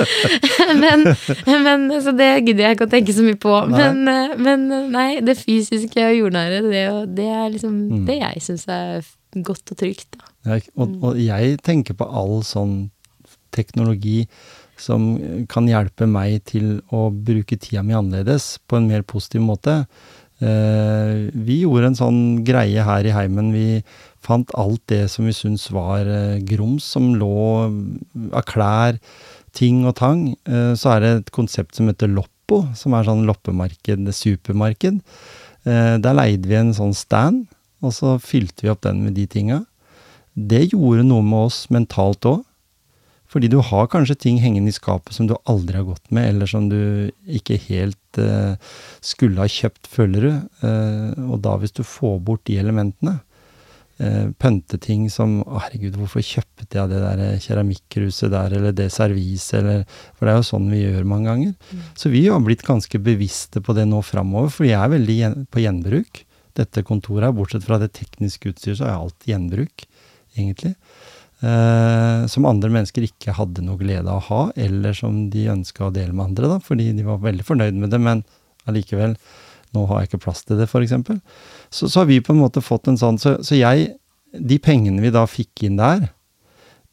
men, men, så det gidder jeg ikke å tenke så mye på. Nei. Men, eh, men eh, nei, det fysiske og jordnære, det, det er liksom Mm. det jeg syns er godt og trygt. Ja, og, og jeg tenker på all sånn teknologi som kan hjelpe meg til å bruke tida mi annerledes, på en mer positiv måte. Eh, vi gjorde en sånn greie her i heimen. Vi fant alt det som vi syntes var eh, grums, som lå av klær, ting og tang. Eh, så er det et konsept som heter Loppo, som er sånn loppemarked, supermarked. Der leide vi en sånn stand, og så fylte vi opp den med de tinga. Det gjorde noe med oss mentalt òg. Fordi du har kanskje ting hengende i skapet som du aldri har gått med, eller som du ikke helt uh, skulle ha kjøpt, føler du. Uh, og da hvis du får bort de elementene, uh, pønteting som å herregud, hvorfor kjøpte jeg det der keramikkruset der, eller det serviset, eller For det er jo sånn vi gjør mange ganger. Så vi har blitt ganske bevisste på det nå framover, for jeg er veldig på gjenbruk. Dette kontoret her, bortsett fra det tekniske utstyret, så er alt gjenbruk, egentlig. Eh, som andre mennesker ikke hadde noe glede av å ha, eller som de ønska å dele med andre, da, fordi de var veldig fornøyd med det, men allikevel, nå har jeg ikke plass til det, f.eks. Så, så har vi på en måte fått en sånn Så, så jeg, de pengene vi da fikk inn der,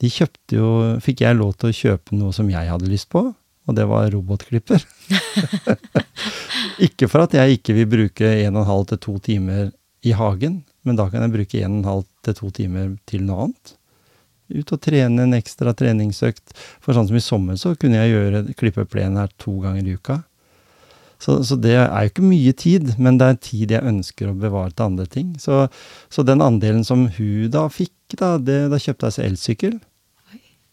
de kjøpte jo Fikk jeg lov til å kjøpe noe som jeg hadde lyst på, og det var robotklipper. ikke for at jeg ikke vil bruke en og en halv til to timer i hagen, men da kan jeg bruke en og en halv til to timer til noe annet. Ut og trene en ekstra treningsøkt. For sånn som i sommer, så kunne jeg gjøre, klippe plenen her to ganger i uka. Så, så, det er jo ikke mye tid, men det er tid jeg ønsker å bevare til andre ting. Så, så den andelen som hun da fikk, da, det, da kjøpte jeg seg elsykkel.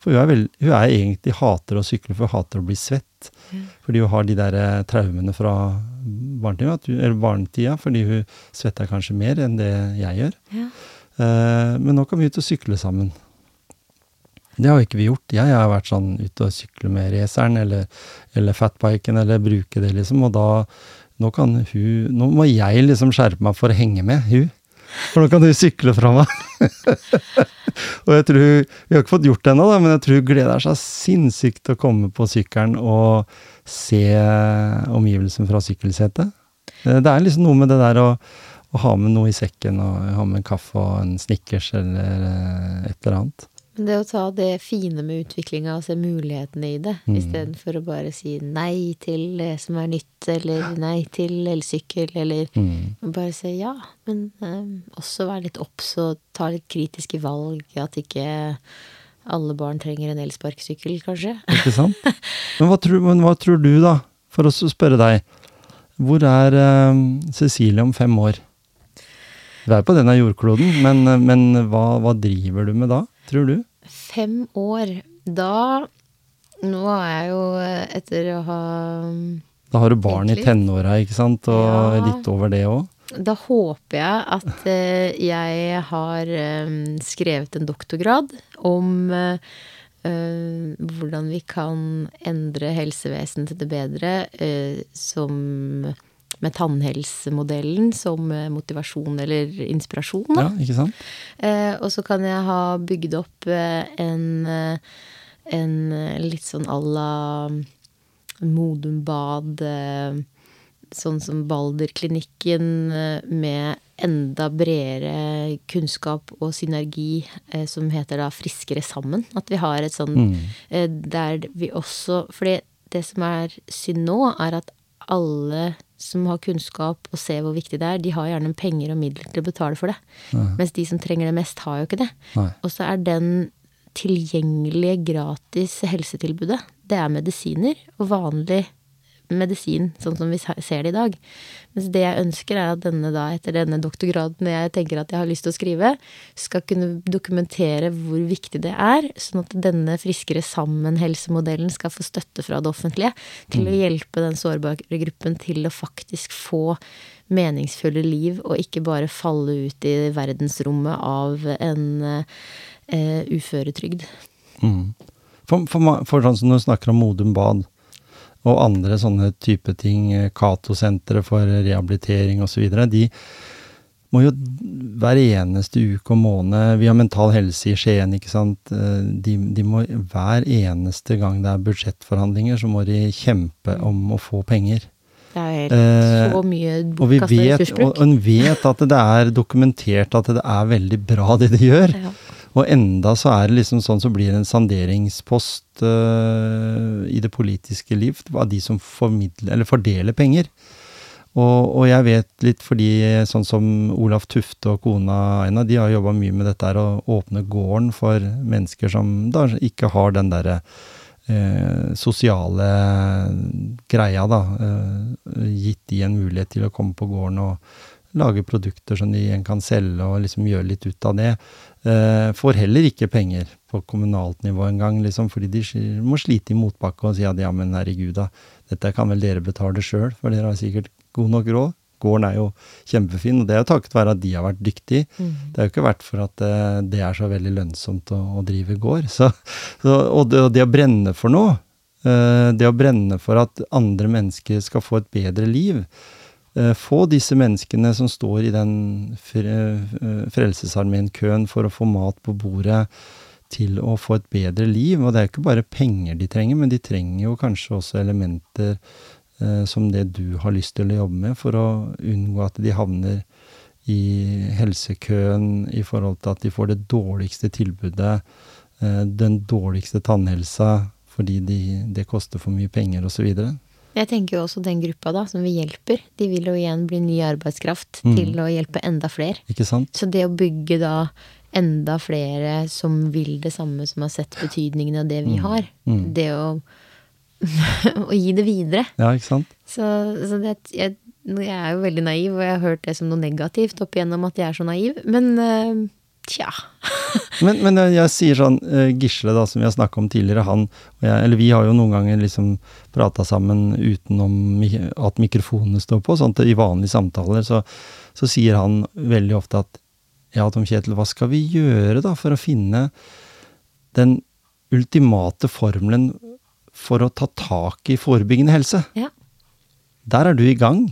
For hun er, vel, hun er egentlig hater å sykle, for hun hater å bli svett. Ja. Fordi hun har de der eh, traumene fra barnetida, eller barnetida, fordi hun svetter kanskje mer enn det jeg gjør. Ja. Uh, men nå kan vi ut og sykle sammen. Det har ikke vi gjort. Jeg har vært sånn ute og sykle med raceren eller, eller fatbiken eller bruke det, liksom. Og da Nå kan hun Nå må jeg liksom skjerpe meg for å henge med hun. For nå kan du sykle fra meg. og jeg tror Vi har ikke fått gjort det ennå, men jeg tror hun gleder seg sinnssykt til å komme på sykkelen og se omgivelsen fra sykkelsetet. Det er liksom noe med det der å, å ha med noe i sekken, og ha med en kaffe og en Snickers eller et eller annet. Det å ta det fine med utviklinga og se mulighetene i det, mm. istedenfor å bare si nei til det som er nytt, eller nei til elsykkel, eller mm. bare si ja, men um, også være litt obs og ta litt kritiske valg, at ikke alle barn trenger en elsparkesykkel, kanskje. Ikke sant? Men hva, tror, men hva tror, du, da, for å spørre deg, hvor er um, Cecilie om fem år? Du er på denne jordkloden, men, men hva, hva driver du med da? Tror du? Fem år. Da Nå er jeg jo etter å ha Da har du barn i tenåra, ikke sant, og ja. litt over det òg? Da håper jeg at uh, jeg har um, skrevet en doktorgrad om uh, hvordan vi kan endre helsevesenet til det bedre som med tannhelsemodellen som eh, motivasjon eller inspirasjon. Da. Ja, ikke sant? Eh, og så kan jeg ha bygd opp eh, en, en litt sånn à la Modumbad, sånn som Balderklinikken, med enda bredere kunnskap og synergi som heter da Friskere sammen. At vi har et sånn mm. der vi også For det som er synd nå, er at alle som har kunnskap og ser hvor viktig det er, de har gjerne penger og midler til å betale for det. Nei. Mens de som trenger det mest, har jo ikke det. Og så er den tilgjengelige gratis helsetilbudet, det er medisiner og vanlig medisin, sånn som vi ser det i dag. Mens det jeg ønsker, er at denne da, etter denne doktorgraden jeg tenker at jeg har lyst til å skrive, skal kunne dokumentere hvor viktig det er, sånn at denne Friskere sammen-helsemodellen skal få støtte fra det offentlige til mm. å hjelpe den sårbare gruppen til å faktisk få meningsfulle liv, og ikke bare falle ut i verdensrommet av en uh, uføretrygd. Mm. For, for, for sånn som du snakker om Modum Bad, og andre sånne type ting, Cato-senteret for rehabilitering osv., de må jo hver eneste uke og måned Vi har Mental Helse i Skien, ikke sant. Eh, de, de, må hver eneste gang det er budsjettforhandlinger, så må de kjempe om å få penger. Det er helt eh, så mye bortkasta ressursbruk. Og en vet at det er dokumentert at det er veldig bra det de gjør. Ja. Og enda så er det liksom sånn så blir en sanderingspost uh, i det politiske liv av de som fordeler penger. Og, og, jeg vet litt fordi sånn som Olaf Tufte og kona Aina, de har jobba mye med dette her å åpne gården for mennesker som da ikke har den derre eh, sosiale greia, da. Eh, gitt de en mulighet til å komme på gården og lage produkter som de kan selge, og liksom gjøre litt ut av det. Uh, får heller ikke penger på kommunalt nivå engang, liksom, fordi de må slite i motbakke og si at ja, men herregud, da, dette kan vel dere betale sjøl, for dere har sikkert god nok råd. Gården er jo kjempefin, og det er jo takket være at de har vært dyktige. Mm. Det er jo ikke vært for at eh, det er så veldig lønnsomt å, å drive gård. Så, så, og, det, og, det, å brenne for noe, uh, det å brenne for at andre mennesker skal få et bedre liv, Eh, få disse menneskene som står i den eh, Frelsesarmeen-køen for å få mat på bordet, til å få et bedre liv. Og det er ikke bare penger de trenger, men de trenger jo kanskje også elementer eh, som det du har lyst til å jobbe med, for å unngå at de havner i helsekøen i forhold til at de får det dårligste tilbudet, eh, den dårligste tannhelsa fordi de, det koster for mye penger osv. Jeg tenker jo også den gruppa da, som vi hjelper, de vil jo igjen bli ny arbeidskraft mm. til å hjelpe enda flere. Ikke sant? Så det å bygge da enda flere som vil det samme, som har sett betydningen av det vi har. Det å, å gi det videre. Ja, ikke sant? Så, så det, jeg, jeg er jo veldig naiv, og jeg har hørt det som noe negativt opp igjennom at jeg er så naiv. Men eh, tja. Men, men jeg, jeg sier sånn, eh, Gisle da, som vi har snakka om tidligere, han og jeg, eller vi har jo noen ganger liksom prata sammen utenom at mikrofonene står på, sånn i vanlige samtaler så, så sier han veldig ofte at ja, Tom Kjetil, hva skal vi gjøre da for å finne den ultimate formelen for å ta tak i forebyggende helse? Ja. Der er du i gang.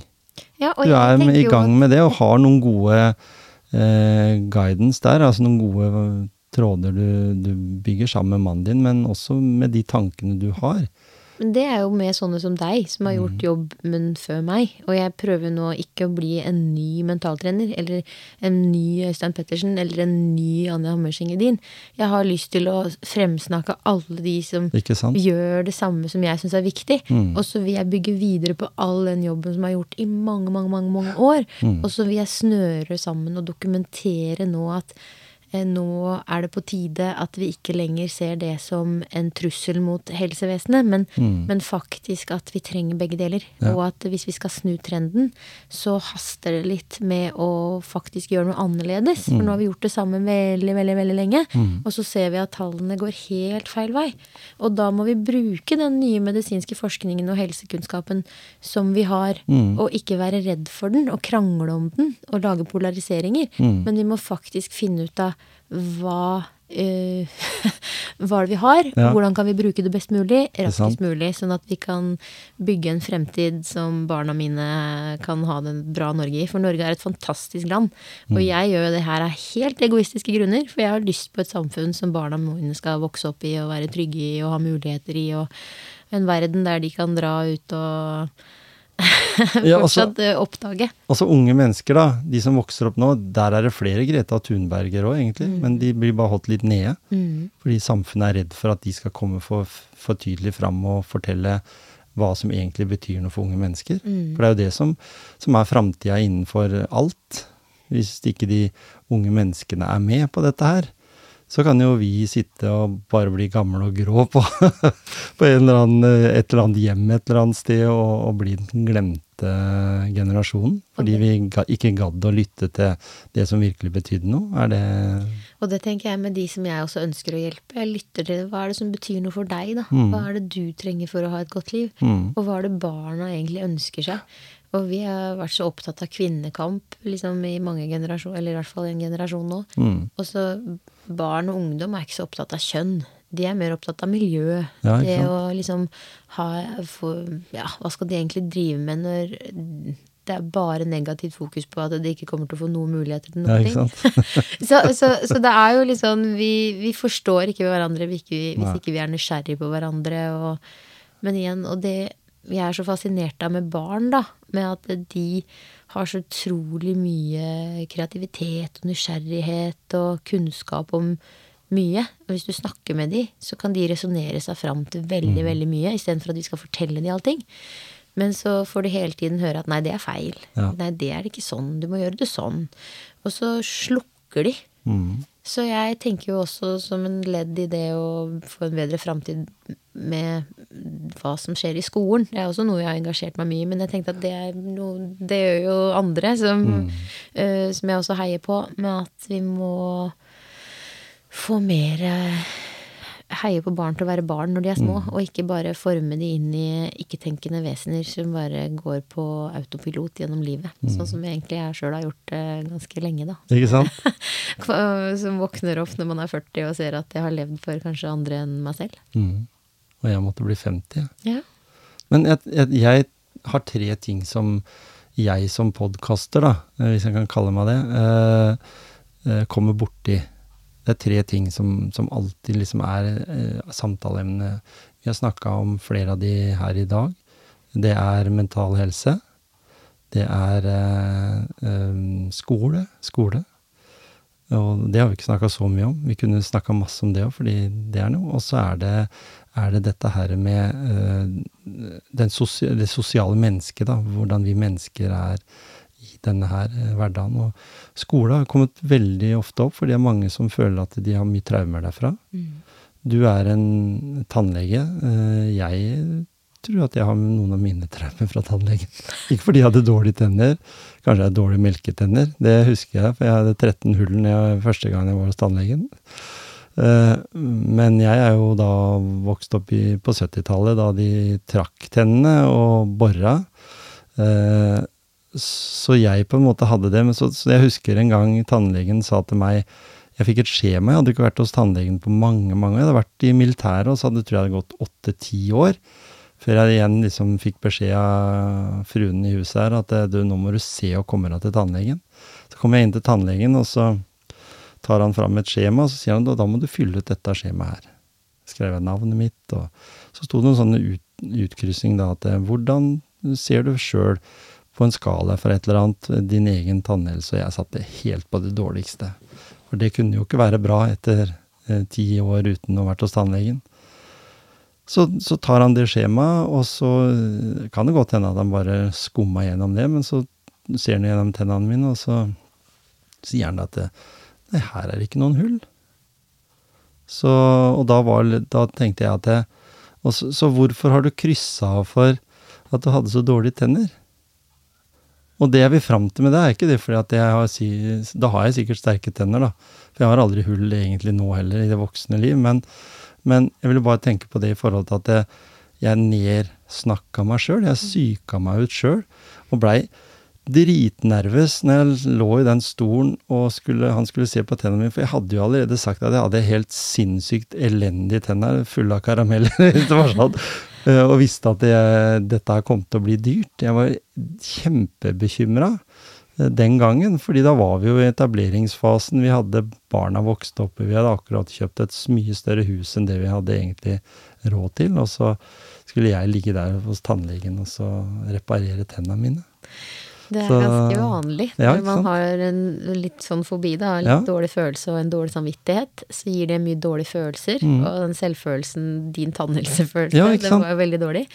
ja Du er i gang med det og har noen gode eh, guidance der, altså noen gode tråder du, du bygger sammen med mannen din, men også med de tankene du har. Men det er jo med sånne som deg, som har Mm. gjort jobben før meg. Og jeg prøver nå ikke å bli en ny mentaltrener, eller en ny Øystein Pettersen, eller en ny Anja Hammerseng Edin. Jeg har lyst til å fremsnakke alle de som gjør det samme som jeg syns er viktig. Mm. Og så vil jeg bygge videre på all den jobben som har gjort i mange, mange, mange, mange år. Mm. Og så vil jeg snøre sammen og dokumentere nå at nå er det på tide at vi ikke lenger ser det som en trussel mot helsevesenet, men, men faktisk at vi trenger begge deler. Mm. Ja. Og at hvis vi skal snu trenden, så haster det litt med å faktisk gjøre noe annerledes. For nå har vi gjort det samme veldig, veldig, veldig lenge. Og så ser vi at tallene går helt feil vei. Og da må vi bruke den nye medisinske forskningen og helsekunnskapen som vi har, og ikke være redd for den og krangle om den og lage polariseringer. Men vi må faktisk finne ut av hva Uh, hva er det vi har? Ja. Hvordan kan vi bruke det best mulig? Raskest mulig, sånn at vi kan bygge en fremtid som barna mine kan ha det bra Norge i. For Norge er et fantastisk land. Og Mm. jeg gjør det her av helt egoistiske grunner, for jeg har lyst på et samfunn som barna mine skal vokse opp i og være trygge i og ha muligheter i, og en verden der de kan dra ut og Ja, altså- fortsatt eh, oppdage. Altså unge mennesker, da, de som vokser opp nå, der er det flere Greta Thunberger òg, egentlig. Men de blir bare holdt litt nede. Mm. Fordi samfunnet er redd for at de skal komme for, for tydelig fram og fortelle hva som egentlig betyr noe for unge mennesker. For det er jo det som, som er framtida innenfor alt. Hvis ikke de unge menneskene er med på dette her, så kan jo vi sitte og bare bli gamle og grå på, på en eller annen, et eller annet hjem et eller annet sted og, og bli den glemte generasjonen. Fordi vi ikke gadd å lytte til det som virkelig betydde noe. Det Og det tenker jeg med de som jeg også ønsker å hjelpe. Jeg lytter til hva er det som betyr noe for deg, da? Mm. Hva er det du trenger for å ha et godt liv? Mm. Og hva er det barna egentlig ønsker seg? Og vi har vært så opptatt av kvinnekamp liksom i mange generasjoner, eller i hvert fall en generasjon nå. Mm. Og så barn og ungdom er ikke så opptatt av kjønn. De er mer opptatt av miljø. Ja, det å liksom ha få, Ja, hva skal de egentlig drive med når det er bare negativt fokus på at de ikke kommer til å få noen muligheter til Ja, noe. ikke sant? så, så, så det er jo litt sånn vi, vi forstår ikke hverandre hvis ikke, vi- hvis ikke vi er nysgjerrige på hverandre. Og, men igjen, og det jeg er så fascinert av med barn, da. Med at de har så utrolig mye kreativitet og nysgjerrighet og kunnskap om mye. Og hvis du snakker med de, så kan de resonnere seg fram til veldig, Mm. veldig mye, istedenfor at vi skal fortelle de allting. Men så får du hele tiden høre at nei, det er feil. Ja. Nei, det er det ikke sånn. Du må gjøre det sånn. Og så slukker de. Mm. Så jeg tenker jo også som en ledd i det å få en bedre framtid med hva som skjer i skolen. Det er også noe jeg har engasjert meg mye i, men jeg tenkte at det noe Det gjør jo andre, som, eh, som jeg også heier på, med at vi må få mer eh, Heie på barn til å være barn når de er små, og ikke bare forme de inn i ikke-tenkende vesener som bare går på autopilot gjennom livet. Sånn som egentlig jeg sjøl har gjort det ganske lenge, da. Ikke sant? Som våkner opp når man er 40 og ser at jeg har levd for kanskje andre enn meg selv. Mm. Og jeg måtte bli 50. Ja. Men jeg, jeg, jeg har tre ting som jeg som podkaster, eh, hvis jeg kan kalle meg det, eh, eh, kommer borti. Det er tre ting som, som alltid liksom er eh, samtaleemne. Vi har snakka om flere av de her i dag. Det er mental helse. Det er eh, eh, skole. Skole. Og det har vi ikke snakka så mye om. Vi kunne snakka masse om det òg, fordi det er noe. Og så er det, er det dette her med eh, sosia det sosiale mennesket, da. Hvordan vi mennesker er i denne her eh, hverdagen. Og skole har kommet veldig ofte opp, for det er mange som føler at de har mye traumer derfra. Mm. Du er en tannlege. Eh, jeg tror at jeg har noen av mine traumer fra tannlegen. Ikke fordi jeg hadde dårlige tenner, kanskje jeg hadde dårlige melketenner. Det husker jeg, for jeg hadde 13 hull jeg, første gang jeg var hos tannlegen. Eh, Men jeg er jo da vokst opp i, på 70-tallet, da de trakk tennene og bora. Så jeg på en måte hadde det. Men så, så jeg husker en gang tannlegen sa til meg Jeg fikk et skjema, jeg hadde ikke vært hos tannlegen på mange mange. Jeg hadde vært i militæret, og så hadde tror jeg hadde gått åtte-ti år. Før jeg igjen liksom fikk beskjed av fruen i huset her at du, nå må du se og komme deg til tannlegen. Så kommer jeg inn til tannlegen, og så tar han fram et skjema, og så sier han da, må du fylle ut dette skjemaet her. Skrev jeg navnet mitt, og så sto det noen sånne ut, utkryssing da, at hvordan ser du sjøl på en skala for et eller annet, din egen tannhelse, og jeg satte helt på det dårligste. For det kunne jo ikke være bra etter eh, ti år uten å ha vært hos tannlegen. Så, så tar han det skjemaet, og så eh, kan det godt hende at han bare skumma gjennom det, men så ser han gjennom tennene mine, og så sier han at det, nei, her er det ikke noen hull. Så, og da, var, da tenkte jeg at jeg, så, så hvorfor har du kryssa av for at du hadde så dårlige tenner? Og det jeg vil fram til med det, er ikke det fordi at jeg har Da har jeg sikkert sterke tenner, da. For jeg har aldri hull egentlig nå heller, i det voksne liv. Men, men jeg ville bare tenke på det i forhold til at jeg, jeg nedsnakka meg sjøl. Jeg psyka meg ut sjøl. Og blei dritnervøs når jeg lå i den stolen og skulle, han skulle se på tennene mine. For jeg hadde jo allerede sagt at jeg hadde helt sinnssykt elendige tenner, fulle av karameller. det var sånn. Eh, Og visste at det, dette kom til å bli dyrt. Jeg var kjempebekymra den gangen, fordi da var vi jo i etableringsfasen. Vi hadde barna vokst opp, vi hadde akkurat kjøpt et mye større hus enn det vi hadde egentlig råd til. Og så skulle jeg ligge der hos tannlegen og så reparere tennene mine. Det er Så- ganske vanlig. Ja, Når man har en litt sånn fobi, da, litt Ja. dårlig følelse og en dårlig samvittighet, så gir det mye dårlige følelser. Mm. Og den selvfølelsen, din tannhelsefølelse, Ja, den var jo veldig dårlig.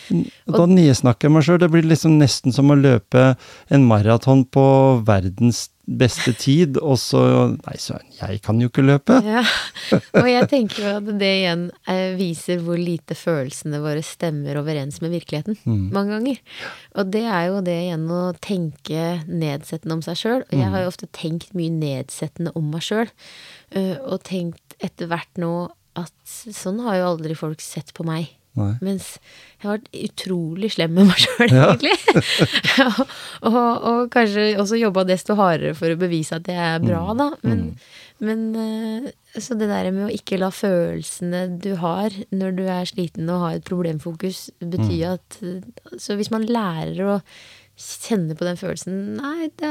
Og da nyesnakker jeg meg sjøl. Det blir liksom nesten som å løpe en maraton på verdens beste tid, og så Nei, søren, jeg kan jo ikke løpe! Ja. Og jeg tenker jo at det igjen eh, viser hvor lite følelsene våre stemmer overens med virkeligheten. Mm. Mange ganger. Og det er jo det igjen å tenke nedsettende om seg sjøl. Og jeg Mm. har jo ofte tenkt mye nedsettende om meg sjøl. Og tenkt etter hvert nå at sånn har jo aldri folk sett på meg. Nei. Mens jeg har vært utrolig slem med meg sjøl, Ja. egentlig. og, og, og kanskje også jobba desto hardere for å bevise at jeg er bra, Mm. da. Men, men eh, så det der med å ikke la følelsene du har når du er sliten og har et problemfokus, bety Mm. at Så hvis man lærer å kjenne på den følelsen Nei, det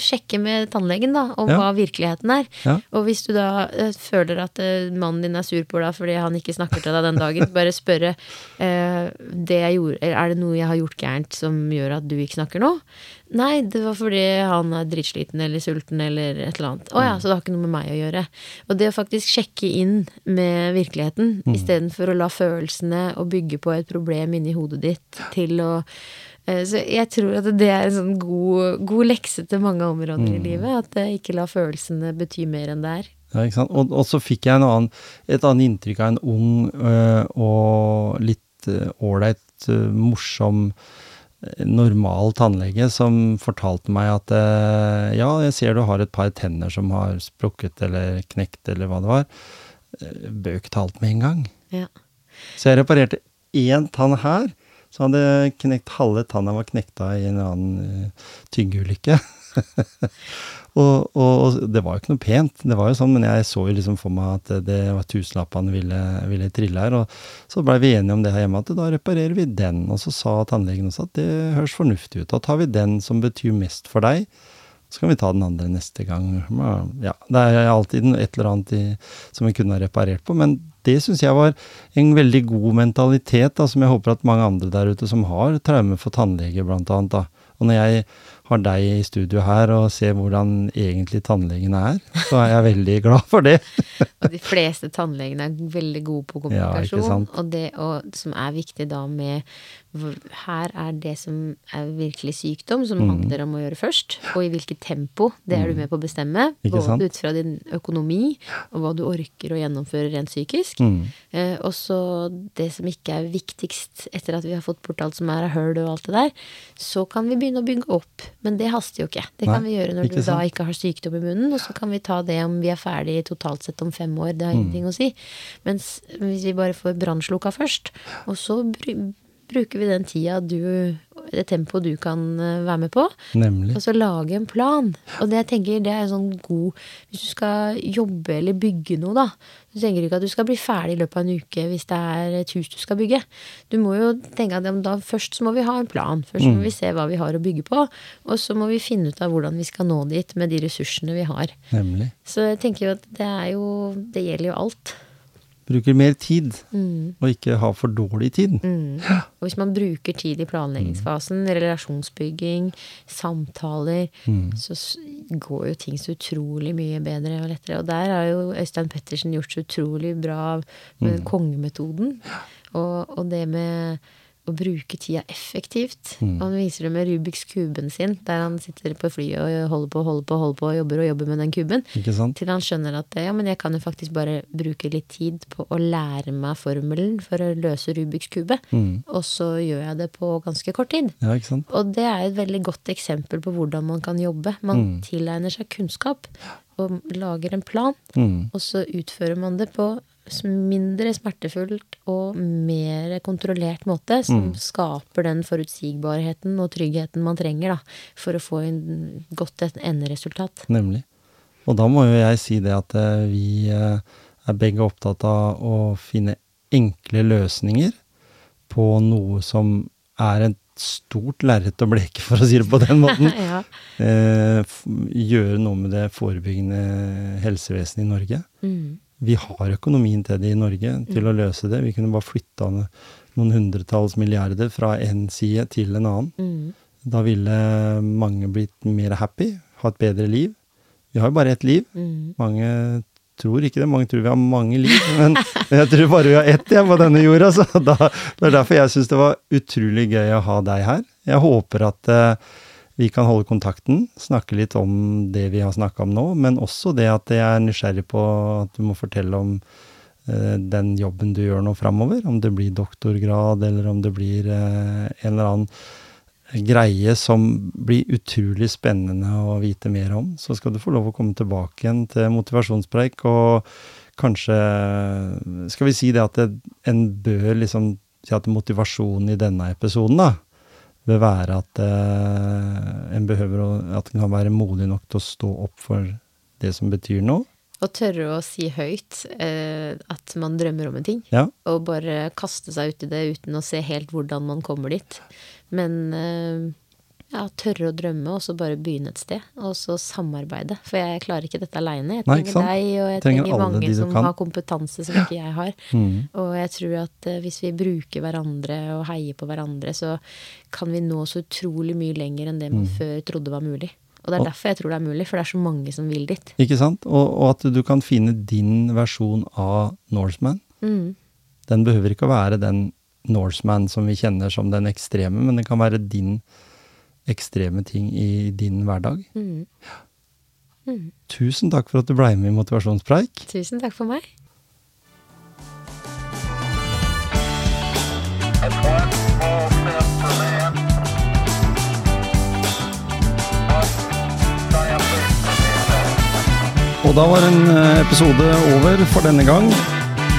sjekke med tannlegen, da, om Ja. hva virkeligheten er. Ja. Og hvis du da eh, føler at eh, mannen din er sur på deg fordi han ikke snakker til deg den dagen, bare spørre eh, det jeg gjorde, er det noe jeg har gjort gærent som gjør at du ikke snakker nå? Nei, det var fordi han er dritsliten eller sulten eller et eller annet. Å ja, så det har ikke noe med meg å gjøre. Og det å faktisk sjekke inn med virkeligheten Mm. istedenfor å la følelsene og bygge på et problem inni hodet ditt til å så jeg tror at det er en sånn god, god lekse til mange områder Mm. i livet. At eh, ikke la følelsene bety mer enn det er. Ja, ikke sant? Og, og så fikk jeg en annen, et annet inntrykk av en ung øh, og litt ålreit, øh, morsom, normal tannlege som fortalte meg at ja, jeg ser du har et par tenner som har sprukket eller knekt eller hva det var. Eh, Bøk talt med en gang. Ja. Så jeg reparerte én tann her. Så hadde knekt halve tanna var knekta i en annen uh, tyggeulykke. og, og, og det var jo ikke noe pent, det var jo sånn, men jeg så jo liksom for meg at det var tusenlappene ville, ville trille her. Og så blei vi enige om det her hjemme, at da reparerer vi den. Og så sa tannlegen også at det høres fornuftig ut. Da tar vi den som betyr mest for deg. Så kan vi ta den andre neste gang. Ja, det er alltid et eller annet i, som vi kunne ha reparert på, men det syns jeg var en veldig god mentalitet, da, som jeg håper at mange andre der ute som har traumer for tannlege, blant annet, da. Og når jeg har deg i studio her og ser hvordan egentlig tannlegene er, så er jeg veldig glad for det. og de fleste tannlegene er veldig gode på kommunikasjon. Ja, og det og, som er viktig da med Her er det som er virkelig sykdom, som mm. handler om å gjøre først. Og i hvilket tempo. Det er du mm. med på å bestemme. Både ut fra din økonomi og hva du orker å gjennomføre rent psykisk. Mm. Eh, og så det som ikke er viktigst etter at vi har fått bort alt som er av høl og alt det der, så kan vi begynne å bygge opp men det haster jo ikke. Det kan Nei, vi gjøre når du da ikke har sykdom i munnen, og så kan vi ta det om vi er ferdig totalt sett om fem år. Det har mm. ingenting å si. Mens hvis vi bare får brannslukka først, og så bruker vi den tida du det tempoet du kan eh, være med på. Nemlig. Og så lage en plan. Og det jeg tenker, det er en sånn god Hvis du skal jobbe eller bygge noe, da. Du tenker ikke at du skal bli ferdig i løpet av en uke hvis det er et hus du skal bygge. Du må jo tenke at da først så må vi ha en plan. Først mm. må vi se hva vi har å bygge på. Og så må vi finne ut av hvordan vi skal nå dit med de ressursene vi har. Nemlig. Så jeg tenker jo at det er jo Det gjelder jo alt bruker mer tid, mm. og ikke har for dårlig tid. Mm. Og hvis man bruker tid i planleggingsfasen, relasjonsbygging, samtaler, mm. så går jo ting så utrolig mye bedre og lettere. Og der har jo Øystein Pettersen gjort så utrolig bra med mm. kongemetoden. Og, og det med å bruke tida effektivt. Mm. Han viser det med Rubiks kuben sin, der han sitter på flyet og holder på, holder på, holder på og jobber og jobber med den kuben. Til han skjønner at ja, men jeg kan jo faktisk bare bruke litt tid på å lære meg formelen for å løse Rubiks kube. Mm. Og så gjør jeg det på ganske kort tid. Ja, og det er et veldig godt eksempel på hvordan man kan jobbe. Man mm. tilegner seg kunnskap og lager en plan, mm. og så utfører man det på mindre smertefullt og mer kontrollert måte, som mm. skaper den forutsigbarheten og tryggheten man trenger da, for å få en godt enderesultat. Nemlig. Og da må jo jeg si det at eh, vi eh, er begge opptatt av å finne enkle løsninger på noe som er et stort lerret å bleke, for å si det på den måten. ja. eh, gjøre noe med det forebyggende helsevesenet i Norge. Mm vi har økonomien til det i Norge til å løse det. Vi kunne bare flytta noen hundretalls milliarder fra en side til en annen. Mm. Da ville mange blitt mer happy, ha et bedre liv. Vi har jo bare ett liv. Mm. Mange tror ikke det. Mange tror vi har mange liv, men jeg tror bare vi har ett igjen på denne jorda. Så da, det er derfor jeg syns det var utrolig gøy å ha deg her. Jeg håper at uh, vi kan holde kontakten, snakke litt om det vi har snakka om nå, men også det at jeg er nysgjerrig på at du må fortelle om eh, den jobben du gjør nå framover. Om det blir doktorgrad, eller om det blir eh, en eller annen greie som blir utrolig spennende å vite mer om. Så skal du få lov å komme tilbake igjen til motivasjonspreik, og kanskje Skal vi si det at det, en bør liksom si at motivasjonen i denne episoden, da, vil være at eh, en behøver å, at en kan være modig nok til å stå opp for det som betyr noe. Og tørre å si høyt eh, at man drømmer om en ting. Ja. Og bare kaste seg ut i det uten å se helt hvordan man kommer dit. Men eh, ja, tørre å drømme, og så bare begynne et sted. Og så samarbeide. For jeg klarer ikke dette aleine. Jeg trenger Nei, deg, og jeg trenger, trenger mange som kan. har kompetanse som ikke jeg har. Mm. Og jeg tror at uh, hvis vi bruker hverandre og heier på hverandre, så kan vi nå så utrolig mye lenger enn det man mm. før trodde var mulig. Og det er derfor jeg tror det er mulig, for det er så mange som vil dit. Ikke sant? Og, og at du kan finne din versjon av Norseman. Mm. Den behøver ikke å være den Norseman som vi kjenner som den ekstreme, men det kan være din versjon ekstreme ting i din hverdag. Mm. Mm. Tusen takk for at du ble med i Motivasjonspreik. Tusen takk for meg. Og da var en eh, episode over for denne gang.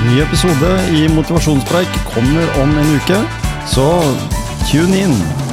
Ny episode i Motivasjonspreik kommer om en uke, så tune in!